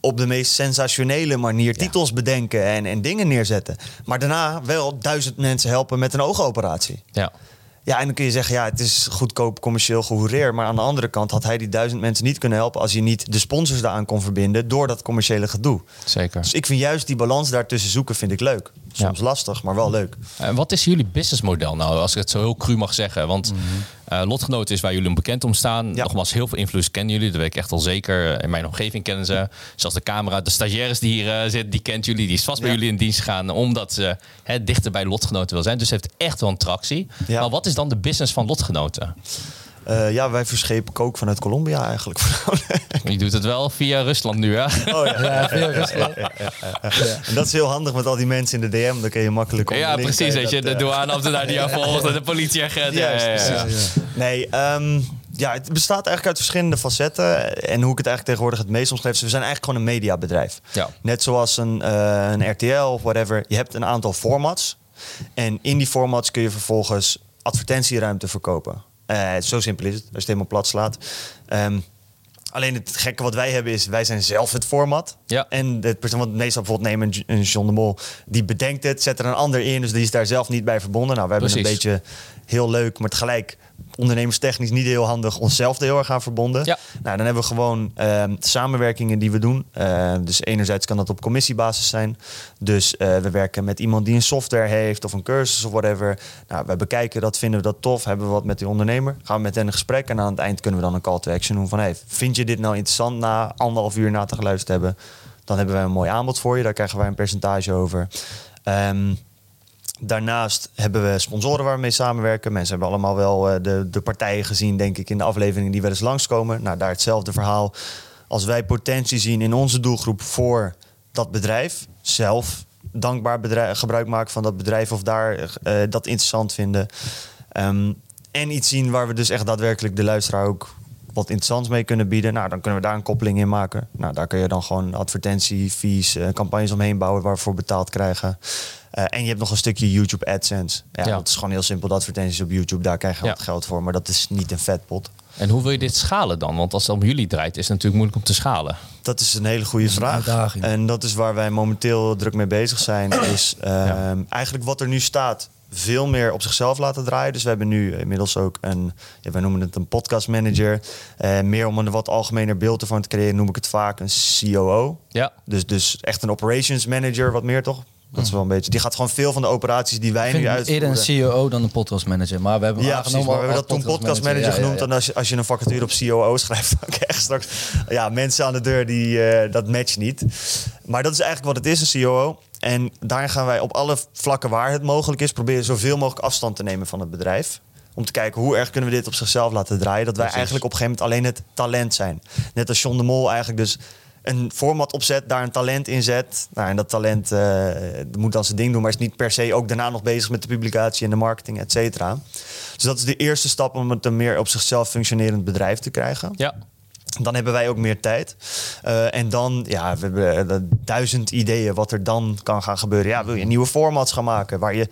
op de meest sensationele manier titels bedenken en, en dingen neerzetten. Maar daarna wel duizend mensen helpen met een oogoperatie. Ja. Ja, en dan kun je zeggen, ja, het is goedkoop commercieel gehoereer. Maar aan de andere kant had hij die duizend mensen niet kunnen helpen... als hij niet de sponsors daaraan kon verbinden door dat commerciële gedoe. Zeker. Dus ik vind juist die balans daartussen zoeken, vind ik leuk. Soms Ja. lastig, maar wel leuk. En wat is jullie businessmodel nou, als ik het zo heel cru mag zeggen? Want eh, Lotgenoten is waar jullie bekend om staan. Ja. Nogmaals, heel veel invloed kennen jullie. Dat weet ik echt al zeker. In mijn omgeving kennen ze. Zelfs de camera, de stagiaires die hier eh, zitten, die kent jullie. Die is vast bij Ja. jullie in dienst gaan. Omdat ze hè, dichter bij Lotgenoten wil zijn. Dus heeft echt wel een tractie. Ja. Maar wat is dan de business van Lotgenoten? Eh, ja, wij verschepen kook vanuit Colombia eigenlijk. Je doet het wel via Rusland nu, hè? Oh ja. Ja, veel Rusland. En dat is heel handig met al die mensen in de DM. Dan kun je makkelijk Ja, precies. kan je Weet je, dat, de douaneambtenaar die jou volgt en de politieagent. Ja, ja, ja, ja. Nee, ehm, ja, het bestaat eigenlijk uit verschillende facetten. En hoe ik het eigenlijk tegenwoordig het meest omschrijf... is, we zijn eigenlijk gewoon een mediabedrijf. Ja. Net zoals een, eh, een RTL of whatever. Je hebt een aantal formats. En in die formats kun je vervolgens advertentieruimte verkopen. Eh, zo simpel is het, als je het helemaal plat slaat. Ehm, alleen het gekke wat wij hebben is, wij zijn zelf het format. Ja. En het persoon, want meestal bijvoorbeeld nemen een, een John de Mol, die bedenkt het, zet er een ander in, dus die is daar zelf niet bij verbonden. Nou, we hebben Precies. een beetje heel leuk, maar tegelijk ondernemerstechnisch niet heel handig onszelf er heel erg aan verbonden. Ja. Nou, dan hebben we gewoon ehm, samenwerkingen die we doen. Eh, dus enerzijds kan dat op commissiebasis zijn. Dus eh, we werken met iemand die een software heeft of een cursus of whatever. Nou, we bekijken dat, vinden we dat tof, hebben we wat met die ondernemer. Gaan we met hen in gesprek en aan het eind kunnen we dan een call to action doen van... Hey, vind je dit nou interessant na anderhalf uur na te geluisterd hebben? Dan hebben wij een mooi aanbod voor je, daar krijgen wij een percentage over. Ehm, Daarnaast hebben we sponsoren waar we mee samenwerken. Mensen hebben allemaal wel eh, de, de partijen gezien, denk ik, in de afleveringen die wel eens langskomen. Nou, daar hetzelfde verhaal. Als wij potentie zien in onze doelgroep voor dat bedrijf, zelf dankbaar bedrijf, gebruik maken van dat bedrijf of daar eh, dat interessant vinden. Ehm, en iets zien waar we dus echt daadwerkelijk de luisteraar ook wat interessants mee kunnen bieden. Nou, dan kunnen we daar een koppeling in maken. Nou, daar kun je dan gewoon advertentiefees, eh, campagnes omheen bouwen waarvoor betaald krijgen. Eh, en je hebt nog een stukje YouTube AdSense. Ja, Ja. Dat is gewoon heel simpel. De advertenties op YouTube, daar krijg je Ja. wat geld voor. Maar dat is niet een vetpot. En hoe wil je dit schalen dan? Want als het om jullie draait, is het natuurlijk moeilijk om te schalen. Dat is een hele goede vraag. uitdaging. En dat is waar wij momenteel druk mee bezig zijn. Is ehm, eigenlijk wat er nu staat veel meer op zichzelf laten draaien. Dus we hebben nu inmiddels ook een, ja, wij noemen het een podcast manager. Eh, meer om een wat algemener beeld ervan te creëren, noem ik het vaak een COO. Ja. Dus, dus echt een operations manager, wat meer toch? Dat is wel een beetje. Die gaat gewoon veel van de operaties die wij nu uitvoeren. eerder een CEO dan een podcast manager. Maar we hebben Ja, precies. Maar we hebben dat toen podcast manager genoemd. En als je, als je een vacature op COO schrijft, dan krijg je straks ja, mensen aan de deur die eh, dat matcht niet. Maar dat is eigenlijk wat het is, een COO. En daar gaan wij op alle vlakken waar het mogelijk is, proberen zoveel mogelijk afstand te nemen van het bedrijf. Om te kijken hoe erg kunnen we dit op zichzelf laten draaien. Dat wij Precies. eigenlijk op een gegeven moment alleen het talent zijn. Net als John de Mol eigenlijk dus een format opzet, daar een talent in zet. Nou, en dat talent eh, moet dan zijn ding doen, maar is niet per se ook daarna nog bezig met de publicatie en de marketing, et cetera. Dus dat is de eerste stap om het een meer op zichzelf functionerend bedrijf te krijgen. Ja. Dan hebben wij ook meer tijd. Eh, en dan, ja, we hebben eh, duizend ideeën wat er dan kan gaan gebeuren. Ja, wil je nieuwe formats gaan maken waar je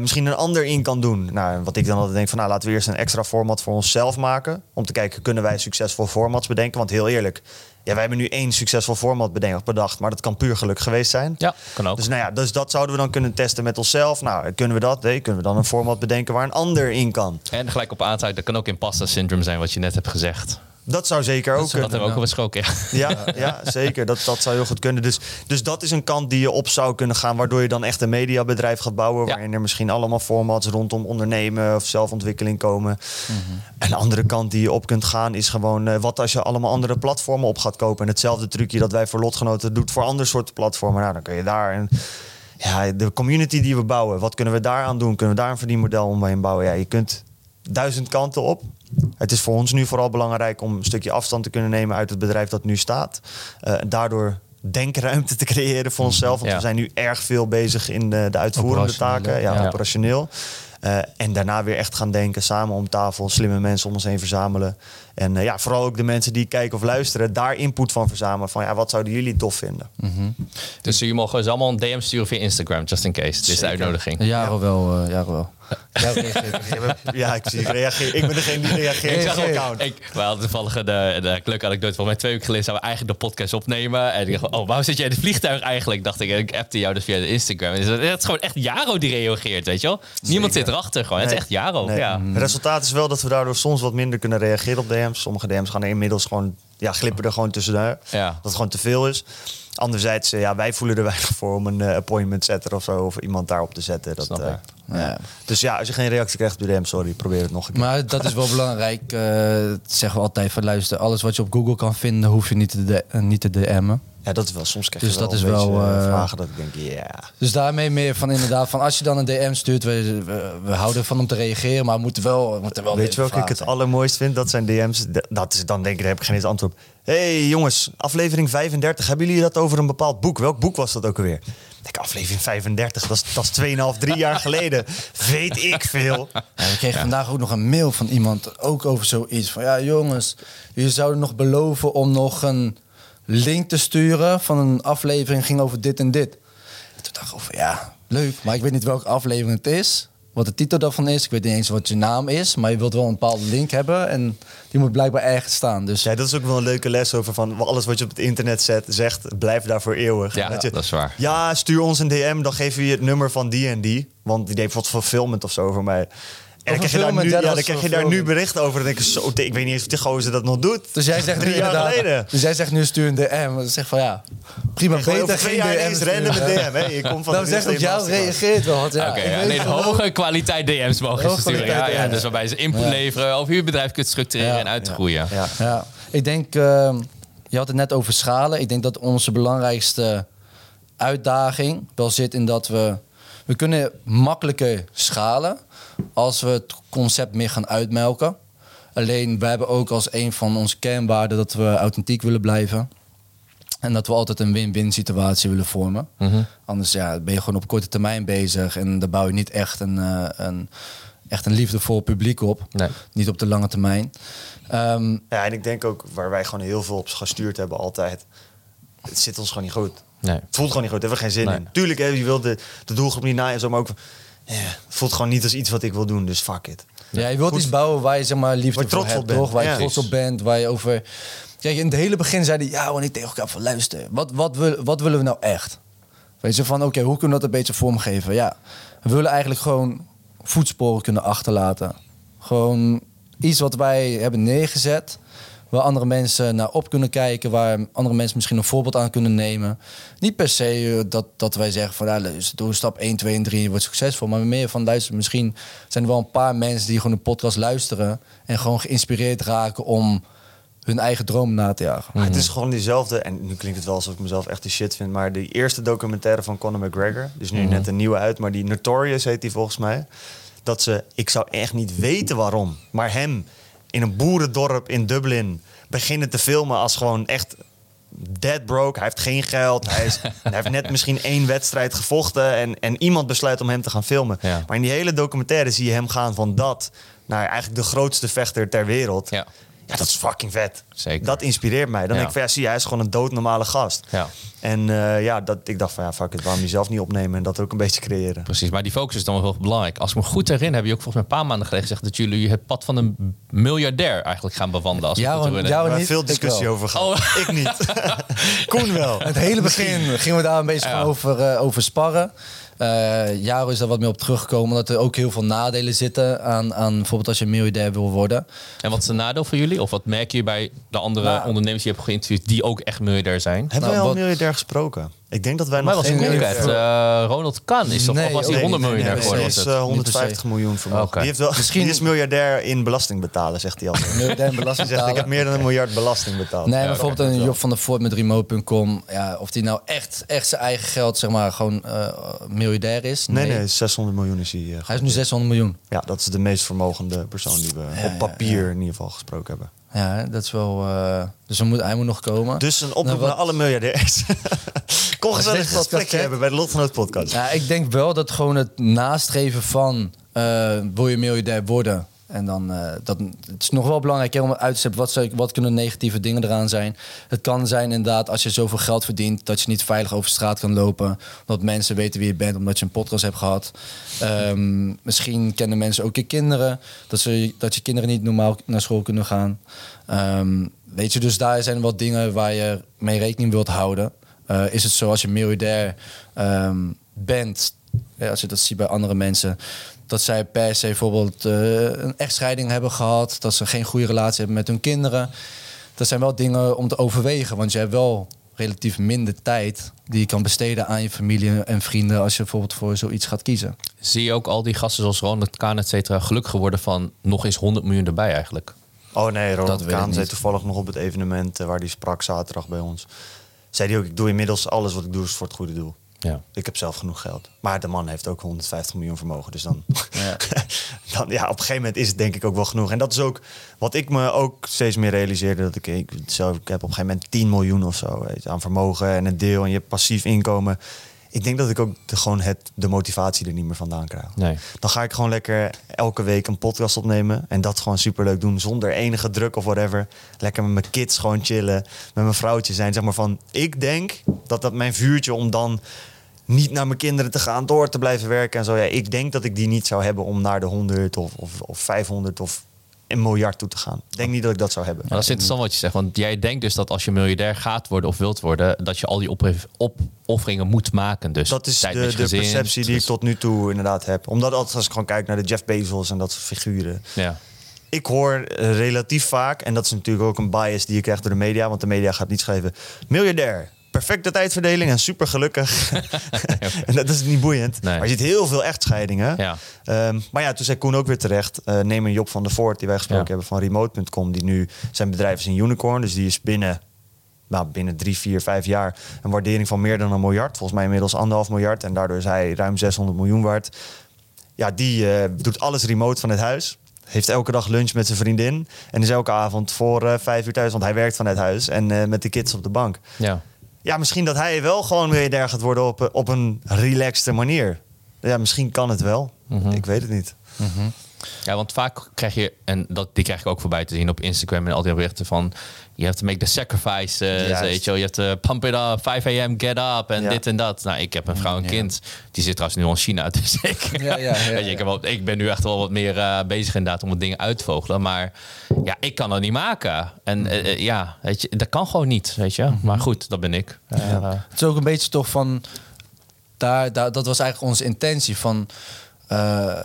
misschien een ander in kan doen? Nou, wat ik dan altijd denk van, nou, laten we eerst een extra format voor onszelf maken. Om te kijken, kunnen wij succesvol formats bedenken? Want heel eerlijk, ja, wij hebben nu één succesvol format bedenkt, bedacht. Maar dat kan puur geluk geweest zijn. Ja, kan ook. Dus, nou ja, dus dat zouden we dan kunnen testen met onszelf. Nou, kunnen we dat? Nee, kunnen we dan een format bedenken waar een ander in kan? En gelijk op aansluiten, dat kan ook imposter syndrome zijn, wat je net hebt gezegd. Dat zou zeker ook Dat kunnen. hebben we ook al besproken. Ja. Ja, ja zeker. Dat, dat zou heel goed kunnen. Dus, dus dat is een kant die je op zou kunnen gaan, waardoor je dan echt een mediabedrijf gaat bouwen. Ja. Waarin er misschien allemaal formats rondom ondernemen of zelfontwikkeling komen. En de andere kant die je op kunt gaan is gewoon eh, wat als je allemaal andere platformen op gaat kopen. En hetzelfde trucje dat wij voor lotgenoten doet voor andere soorten platformen. Nou, dan kun je daar een. Ja, de community die we bouwen, wat kunnen we daar aan doen? Kunnen we daar een verdienmodel omheen bouwen? Ja, je kunt duizend kanten op. Het is voor ons nu vooral belangrijk om een stukje afstand te kunnen nemen uit het bedrijf dat nu staat. Eh, daardoor denkruimte te creëren voor onszelf. Want Ja. we zijn nu erg veel bezig in de, de uitvoerende taken, ja, ja. operationeel. Eh, en daarna weer echt gaan denken, samen om tafel, slimme mensen om ons heen verzamelen. En eh, ja, vooral ook de mensen die kijken of luisteren, daar input van verzamelen. Van ja, wat zouden jullie tof vinden? Dus jullie mogen ze allemaal een DM sturen via Instagram, just in case. Dit is de uitnodiging. Jaren wel, eh, jaren wel. Ja. Ja, ik zie, ik reageer. Ik ben degene die reageert. Ik zag account. ik, we hadden toevallig de, de leuke anekdote van mij twee weken geleden zouden we eigenlijk de podcast opnemen. En ik dacht, oh, waarom zit jij in het vliegtuig eigenlijk? Dacht ik, en ik appte jou dus via de Instagram. En het is gewoon echt Jaro die reageert, weet je wel? Niemand zit erachter gewoon. Het is echt Jaro. Nee. Ja. Het resultaat is wel dat we daardoor soms wat minder kunnen reageren op DM's. Sommige DM's gaan er inmiddels gewoon, ja, glippen er gewoon tussenuit. Ja. Dat het gewoon te veel is. Anderzijds, eh, ja, wij voelen er weinig voor om een eh, appointment setter of zo, of iemand daarop te zetten. Dat, Snap eh. Ja. dus ja, als je geen reactie krijgt op de DM, sorry, probeer het nog een keer. Maar dat is wel belangrijk. eh, dat zeggen we altijd van luister, alles wat je op Google kan vinden, hoef je niet te, de- niet te DM'en. Ja, dat is wel, soms krijg Dus je wel dat is wel, eh, vragen dat ik denk, ja. Dus daarmee meer van inderdaad, van als je dan een DM stuurt, we, we, we houden ervan om te reageren, maar we moeten wel, we moeten wel Weet je welke ik het allermooist vind? Dat zijn DM's. Dat is, dan denk ik, daar heb ik geen eens antwoord op. hey, jongens, aflevering 35. Hebben jullie dat over een bepaald boek? Welk boek was dat ook alweer? Ik aflevering 35, dat is, dat is 2,5, 3 jaar geleden. Weet ik veel. Ja, we kregen vandaag ook nog een mail van iemand, ook over zoiets. Van ja, jongens, jullie zouden nog beloven om nog een link te sturen van een aflevering ging over dit en dit. En toen dacht ik over, ja, leuk, maar ik weet niet welke aflevering het is. Wat de titel daarvan is. Ik weet niet eens wat je naam is. Maar je wilt wel een bepaalde link hebben. En die moet blijkbaar ergens staan. Dus Ja, dat is ook wel een leuke les over van alles wat je op het internet zet, zegt, blijf daar voor eeuwig. Ja, je, dat is waar. Ja, stuur ons een DM, dan geven we je het nummer van die en die. Want die deed wat fulfillment of zo over mij. En dan krijg je daar nu, ja, ja, dat dan was krijg je daar nu bericht over. Dan denk ik, zo, ik weet niet eens of die gozer dat nog doet. Dus jij zegt nu drie jaar inderdaad- geleden. Dus jij zegt nu stuur een DM. Dan zeg van ja, prima, beter over twee geen jaar DM. eens rennen met. DM. Hè? Je komt van Dan de zegt dat jou reageert wel. Want ja, gewoon- hoge kwaliteit DM's mogen ze sturen. Ja, ja, dus waarbij ze input Ja. leveren of je bedrijf kunt structureren Ja. en uitgroeien. Ja. Ja, ik denk, ehm, je had het net over schalen. Ik denk dat onze belangrijkste uitdaging wel zit in dat we... We kunnen makkelijker schalen als we het concept meer gaan uitmelken. Alleen, we hebben ook als een van onze kernwaarden dat we authentiek willen blijven. En dat we altijd een win-win situatie willen vormen. Mhm. Anders ja, ben je gewoon op korte termijn bezig en daar bouw je niet echt een, eh, een, echt een liefdevol publiek op. Nee. Niet op de lange termijn. Ehm, Ja, en ik denk ook waar wij gewoon heel veel op gestuurd hebben altijd. Het zit ons gewoon niet goed. Nee. Het voelt gewoon niet goed. Daar hebben we geen zin Nee. in. Tuurlijk, hè, je wil de, de doelgroep niet na en zo, maar ook... Ja, het voelt gewoon niet als iets wat ik wil doen, dus fuck it. Ja, je wilt Goed. iets bouwen waar je zeg maar liefde Waar je voor trots hebt, op bent. toch? Waar je Ja. trots op bent, waar je over... Kijk, in het hele begin zeiden ja, wanneer tegen elkaar van luister, wat, wat, wil, wat willen we nou echt? Weet je, van oké, hoe kunnen we dat een beetje vormgeven? Ja, we willen eigenlijk gewoon voetsporen kunnen achterlaten. Gewoon iets wat wij hebben neergezet, waar andere mensen naar op kunnen kijken, waar andere mensen misschien een voorbeeld aan kunnen nemen. Niet per se eh, dat, dat wij zeggen van luister, doe stap 1, 2 en 3 en je wordt succesvol, maar meer van luister, misschien zijn er wel een paar mensen die gewoon een podcast luisteren en gewoon geïnspireerd raken om hun eigen droom na te jagen. Het is gewoon diezelfde, en nu klinkt het wel alsof ik mezelf echt de shit vind, maar die eerste documentaire van Conor McGregor, dus nu net een nieuwe uit, maar die Notorious heet die volgens mij, dat ze, ik zou echt niet weten waarom, maar hem in een boerendorp in Dublin beginnen te filmen als gewoon echt dead broke. Hij heeft geen geld, hij, is, hij heeft net misschien één wedstrijd gevochten en, en iemand besluit om hem te gaan filmen. Ja. Maar in die hele documentaire zie je hem gaan van dat naar eigenlijk de grootste vechter ter wereld. Ja. Ja, dat is fucking vet. Zeker. Dat inspireert mij. Dan Ja. denk ik van, ja, zie je, hij is gewoon een doodnormale gast. Ja. En eh, ja, dat, ik dacht van, ja, fuck it, waarom jezelf niet opnemen en dat ook een beetje creëren. Precies, maar die focus is dan wel heel belangrijk. Als ik me goed herinner, heb je ook volgens mij een paar maanden geleden gezegd dat jullie het pad van een miljardair eigenlijk gaan bewandelen. Als we Ja, het ja, Waar niet, veel discussie over gehad. Ik niet. Koen wel. Het hele begin gingen we daar een beetje Ja. over, eh, over sparren. Eh Jaro is daar wat meer op teruggekomen. Dat er ook heel veel nadelen zitten aan, aan bijvoorbeeld als je miljardair wil worden. En wat is de nadeel voor jullie? Of wat merk je bij de andere Nou, ondernemers die je hebt geïnterviewd die ook echt miljardair zijn? Hebben Nou, wij al wat- miljardair gesproken? Ik denk dat wij Maar nog was geen. Eh, Ronald Kan is toch, Nee, of was hij nee, 100 nee, miljonair nee, geworden? Hij was is het? eh, Niet 150 miljoen vermogen. Oké. Die, heeft wel, Misschien- die is miljardair in belasting betalen, zegt hij altijd. Miljardair Hij belasting zegt, ik heb meer dan een miljard belasting betaald. Nee, Ja, maar bijvoorbeeld een. Job van der Voort met remote.com. Ja, of die nou echt, echt zijn eigen geld, zeg maar, gewoon eh, miljardair is. Nee, nee, 600 miljoen is hij. eh, Hij is nu 600 miljoen. Ja, dat is de meest vermogende persoon die we Ja, op ja, papier ja. in ieder geval gesproken hebben. Ja, dat is wel... eh, dus moet, hij moet nog komen. Dus een oproep Nou, wat- naar alle miljardairs. Kom gezellig een gesprekje hebben bij de Lotgenoot podcast. Ja, ik denk wel dat gewoon het nastreven van eh, wil je miljardair worden. En dan, eh, dat, het is nog wel belangrijk om uit te zetten wat, wat kunnen negatieve dingen eraan zijn. Het kan zijn inderdaad als je zoveel geld verdient dat je niet veilig over straat kan lopen. Omdat mensen weten wie je bent omdat je een podcast hebt gehad. Ehm, misschien kennen mensen ook je kinderen. Dat, ze, dat je kinderen niet normaal naar school kunnen gaan. Ehm, weet je, dus daar zijn wat dingen waar je mee rekening wilt houden. Eh, is het zo als je miljardair ehm, bent, ja, als je dat ziet bij andere mensen, dat zij per se bijvoorbeeld eh, een echtscheiding hebben gehad, dat ze geen goede relatie hebben met hun kinderen. Dat zijn wel dingen om te overwegen, want je hebt wel relatief minder tijd die je kan besteden aan je familie en vrienden als je bijvoorbeeld voor zoiets gaat kiezen. Zie je ook al die gasten zoals Ronald Kaan, et cetera, gelukkig geworden van nog eens 100 miljoen erbij eigenlijk? Oh nee, Ronald Kaan zei toevallig nog op het evenement eh, waar hij sprak zaterdag bij ons. Zei hij ook, ik doe inmiddels alles wat ik doe is voor het goede doel. Ja. Ik heb zelf genoeg geld. Maar de man heeft ook 150 miljoen vermogen. Dus dan, Ja. dan ja, op een gegeven moment is het denk ik ook wel genoeg. En dat is ook wat ik me ook steeds meer realiseerde. Dat ik, ik, zelf, ik heb op een gegeven moment 10 miljoen of zo weet, aan vermogen en een deel. En je hebt passief inkomen. Ik denk dat ik ook de, gewoon het, de motivatie er niet meer vandaan krijg. Nee. Dan ga ik gewoon lekker elke week een podcast opnemen. En dat gewoon superleuk doen. Zonder enige druk of whatever. Lekker met mijn kids gewoon chillen. Met mijn vrouwtje zijn. Zeg maar van, ik denk dat dat mijn vuurtje om dan niet naar mijn kinderen te gaan. Door te blijven werken en zo. Ja, ik denk dat ik die niet zou hebben om naar de 100 of, of, of 500 of een miljard toe te gaan. Ik denk niet dat ik dat zou hebben. Maar dat is interessant wat je zegt. Want jij denkt dus dat als je miljardair gaat worden of wilt worden, dat je al die op- opofferingen moet maken. Dus Dat is de, gezin, perceptie die ik dus- tot nu toe inderdaad heb. Omdat altijd als ik gewoon kijk naar de Jeff Bezos en dat soort figuren. Ja. ik hoor eh, relatief vaak, en dat is natuurlijk ook een bias die je krijgt door de media, want de media gaat niet schrijven: miljardair, perfecte tijdverdeling en super gelukkig. en dat is niet boeiend. Nee. Maar je ziet heel veel echtscheidingen. Ja. Ehm, maar ja, toen zei Koen ook weer terecht: eh, neem een Job van der Voort, die wij gesproken Ja. hebben van Remote.com, die nu zijn bedrijf is een unicorn, dus die is binnen. Nou, binnen drie, vier, vijf jaar een waardering van meer dan een miljard. Volgens mij inmiddels anderhalf miljard. En daardoor is hij ruim 600 miljoen waard. Ja, die eh, doet alles remote van het huis. Heeft elke dag lunch met zijn vriendin. En is elke avond voor eh, vijf uur thuis. Want hij werkt van het huis. En met de kids op de bank. ja. Ja, misschien dat hij wel gewoon miljardair gaat worden op, op een relaxte manier. Ja, misschien kan het wel. Mhm. Ik weet het niet. Ja, want vaak krijg je, en dat, die krijg ik ook voorbij te zien op Instagram en al die berichten van, je hebt to make the sacrifice, eh, weet je wel, je hebt to pump it up, 5 a.m., get up en Ja. dit en dat. Nou, ik heb een vrouw en kind, die zit trouwens nu al in China, dus ik, Ja, ja, ja, weet je, ik, heb wel, ik ben nu echt wel wat meer eh, bezig inderdaad om wat dingen uit te vogelen, maar ja, ik kan dat niet maken. En eh, eh, ja, weet je, dat kan gewoon niet, weet je. Maar goed, dat ben ik. Eh, eh, Het is ook een beetje toch van. Daar, daar, dat was eigenlijk onze intentie. Van, eh,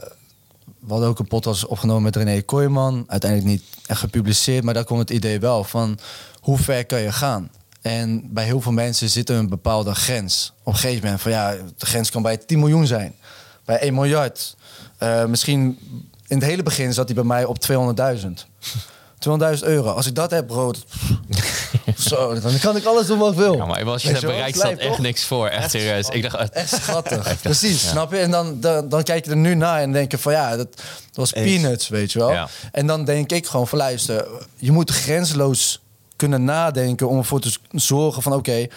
we hadden ook een podcast opgenomen met René Kooijman. Uiteindelijk niet gepubliceerd, maar daar kwam het idee wel van hoe ver kan je gaan. En bij heel veel mensen zit er een bepaalde grens. Op een gegeven moment van ja, de grens kan bij 10 miljoen zijn, bij 1 miljard. Eh, misschien in het hele begin zat hij bij mij op 200.000. 200.000 euro. Als ik dat heb, brood. Zo, dan kan ik alles doen wat ik wil. ja, maar als je het Het staat echt niks voor. Echt serieus. Ik dacht, eh, Echt schattig. Precies, snap je? En dan, dan, dan kijk je er nu naar en denk je van ja, dat, dat was peanuts, weet je wel. Ja. En dan denk ik gewoon van luister, je moet grenzeloos kunnen nadenken om ervoor te zorgen van oké,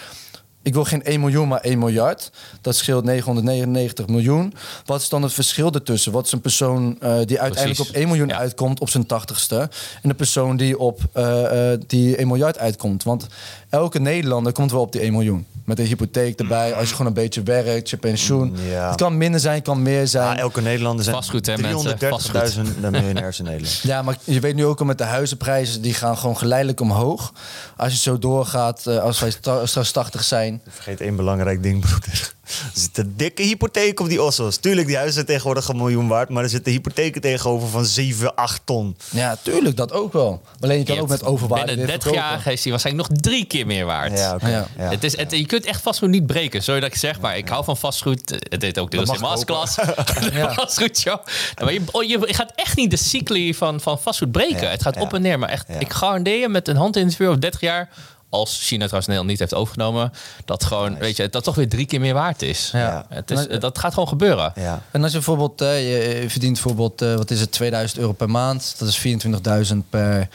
ik wil geen 1 miljoen, maar 1 miljard. Dat scheelt 999 miljoen. Wat is dan het verschil ertussen? Wat is een persoon eh, die uiteindelijk Precies. op 1 miljoen Ja. uitkomt op zijn tachtigste... en een persoon die op eh, die 1 miljard uitkomt? Want elke Nederlander komt wel op die 1 miljoen. Met een hypotheek erbij, als je gewoon een beetje werkt, je pensioen. Ja. Het kan minder zijn, kan meer zijn. Ja, elke Nederlander zijn Vastgoed, hè, mensen? 330.000 miljonairs in Nederland. Ja, maar je weet nu ook al met de huizenprijzen, die gaan gewoon geleidelijk omhoog. Als je zo doorgaat, eh, als wij straks 80 zijn. Vergeet één belangrijk ding, broeder. Er zit een dikke hypotheek op die ossos. Tuurlijk, die huizen zijn tegenwoordig een miljoen waard. Maar er zitten hypotheken tegenover van 7, 8 ton. Ja, tuurlijk, dat ook wel. Alleen je kan je ook met overwaarde Binnen weer 30 jaar is hij waarschijnlijk nog drie keer meer waard. Ja. Ja. Het is, het, je kunt echt vastgoed niet breken. Sorry dat ik zeg, maar ik hou van vastgoed. Het deed ook deels in masterclass. De Ja. vastgoedshow. Maar je, oh, je gaat echt niet de cycli van, van vastgoed breken. Ja, Het gaat ja. op en neer. Maar echt, Ja. ik garandeer je met een hand in het vuur over 30 jaar... als China trouwens Nederland niet heeft overgenomen... dat gewoon, weet je, dat toch weer drie keer meer waard is. Ja. Het is dat gaat gewoon gebeuren. Ja. En als je bijvoorbeeld, eh, je, verdient bijvoorbeeld, eh, wat is het, 2000 euro per maand. Dat is 24.000 per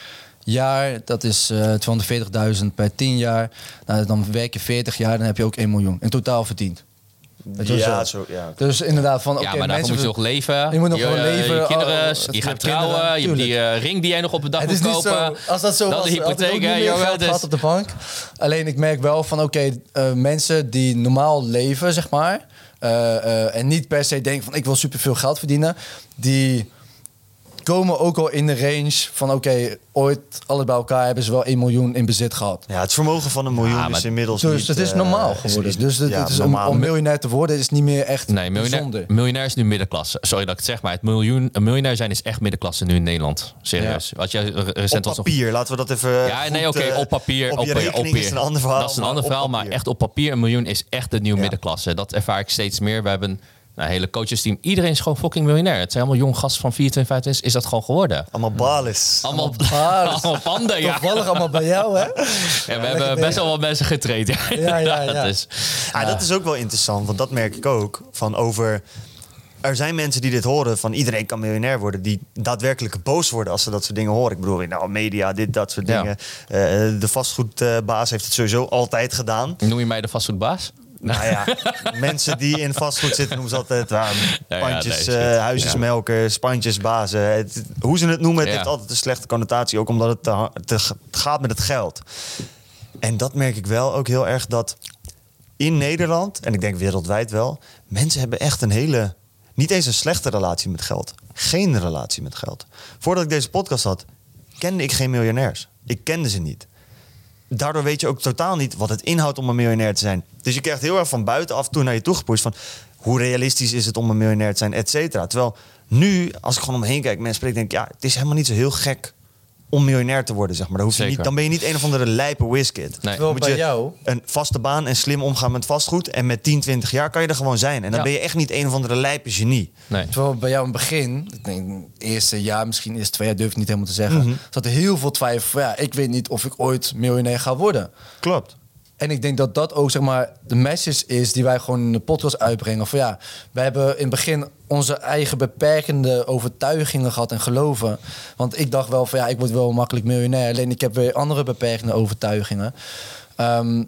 jaar. Dat is eh 240.000 per 10 jaar. Nou, dan werk je 40 jaar, dan heb je ook 1 miljoen in totaal verdiend. Je Ja, zo. zo, ja. Dus inderdaad van, oké, ja, maar daarvoor mensen... moet je nog leven. Je moet nog gewoon eh, leven. Je kinderen, Oh, je je gaat trouwen. kinderen, je hebt die eh, ring die jij nog op de dag Het moet is niet kopen. zo, als dat zo Dan was, de had ik ook hypotheek, niet hè, meer jongen. geld Dus- gehad op de bank. Alleen ik merk wel van, oké, eh, mensen die normaal leven, zeg maar... eh, eh, en niet per se denken van, ik wil superveel geld verdienen... die komen ook al in de range van, oké, ooit alles bij elkaar hebben ze wel 1 miljoen in bezit gehad. Ja, het vermogen van een miljoen Ja, maar- is inmiddels Dus niet, het is eh, normaal geworden. is- dus het, ja, het is om, normaal. om miljonair te worden is niet meer echt Nee, miljonair, bijzonder. miljonair is nu middenklasse. Sorry dat ik het zeg, maar het miljoen, een miljonair zijn is echt middenklasse nu in Nederland. Serieus. Wat jij re- recent op was nog papier, laten we dat even Ja, goed, nee, oké, eh, op papier. Op je op, op, is een ander verhaal. Dat is een maar ander verhaal, maar papier. echt op papier, een miljoen is echt de nieuwe Ja. middenklasse. Dat ervaar ik steeds meer. We hebben een hele coachesteam. Iedereen is gewoon fucking miljonair. Het zijn allemaal jong gasten van 24, 25, is dat gewoon geworden. Allemaal balis. Allemaal, baas. allemaal panden, ja. Toevallig allemaal bij jou, hè? ja we hebben best wel wat mensen getraind. Ja, Ja, ja, ja. inderdaad. Dus, Ja, dat is ook wel interessant, want dat merk ik ook. Van over, er zijn mensen die dit horen, van iedereen kan miljonair worden, die daadwerkelijk boos worden als ze dat soort dingen horen. Ik bedoel, nou, media, dit, dat soort Ja. dingen. Eh, de vastgoedbaas heeft het sowieso altijd gedaan. noem je mij de vastgoedbaas? Nou ja, mensen die in vastgoed zitten noemen ze altijd ja, pandjes, huisjesmelkers, pandjesbazen. Het, hoe ze het noemen, het Ja. heeft altijd een slechte connotatie. Ook omdat het te, ha- te g- het gaat met het geld. En dat merk ik wel ook heel erg dat in Nederland, en ik denk wereldwijd wel, mensen hebben echt een hele, niet eens een slechte relatie met geld. Geen relatie met geld. Voordat ik deze podcast had, kende ik geen miljonairs. Ik kende ze niet daardoor weet je ook totaal niet wat het inhoudt om een miljonair te zijn. Dus je krijgt heel erg van buiten af en toe naar je toe gepusht van hoe realistisch is het om een miljonair te zijn, et cetera. Terwijl nu, als ik gewoon omheen kijk, mensen spreken, denk ik, ja, het is helemaal niet zo heel gek om miljonair te worden, zeg maar. Dan, hoef je Zeker. niet, dan ben je niet een of andere lijpe whiskid. Nee. Terwijl Moet bij je jou... een vaste baan en slim omgaan met vastgoed. En met 10, 20 jaar kan je er gewoon zijn. En dan Ja. ben je echt niet een of andere lijpe genie. Nee. Terwijl bij jou in het begin, ik denk eerste jaar, misschien eerste twee jaar, durf ik niet helemaal te zeggen, Mhm. zat er heel veel twijfel. van, Ja, ik weet niet of ik ooit miljonair ga worden. Klopt. En ik denk dat dat ook zeg maar de message is die wij gewoon in de podcast uitbrengen. Van ja, wij hebben in het begin onze eigen beperkende overtuigingen gehad en geloven. Want ik dacht wel van ja, ik word wel makkelijk miljonair. Alleen ik heb weer andere beperkende overtuigingen. Ehm,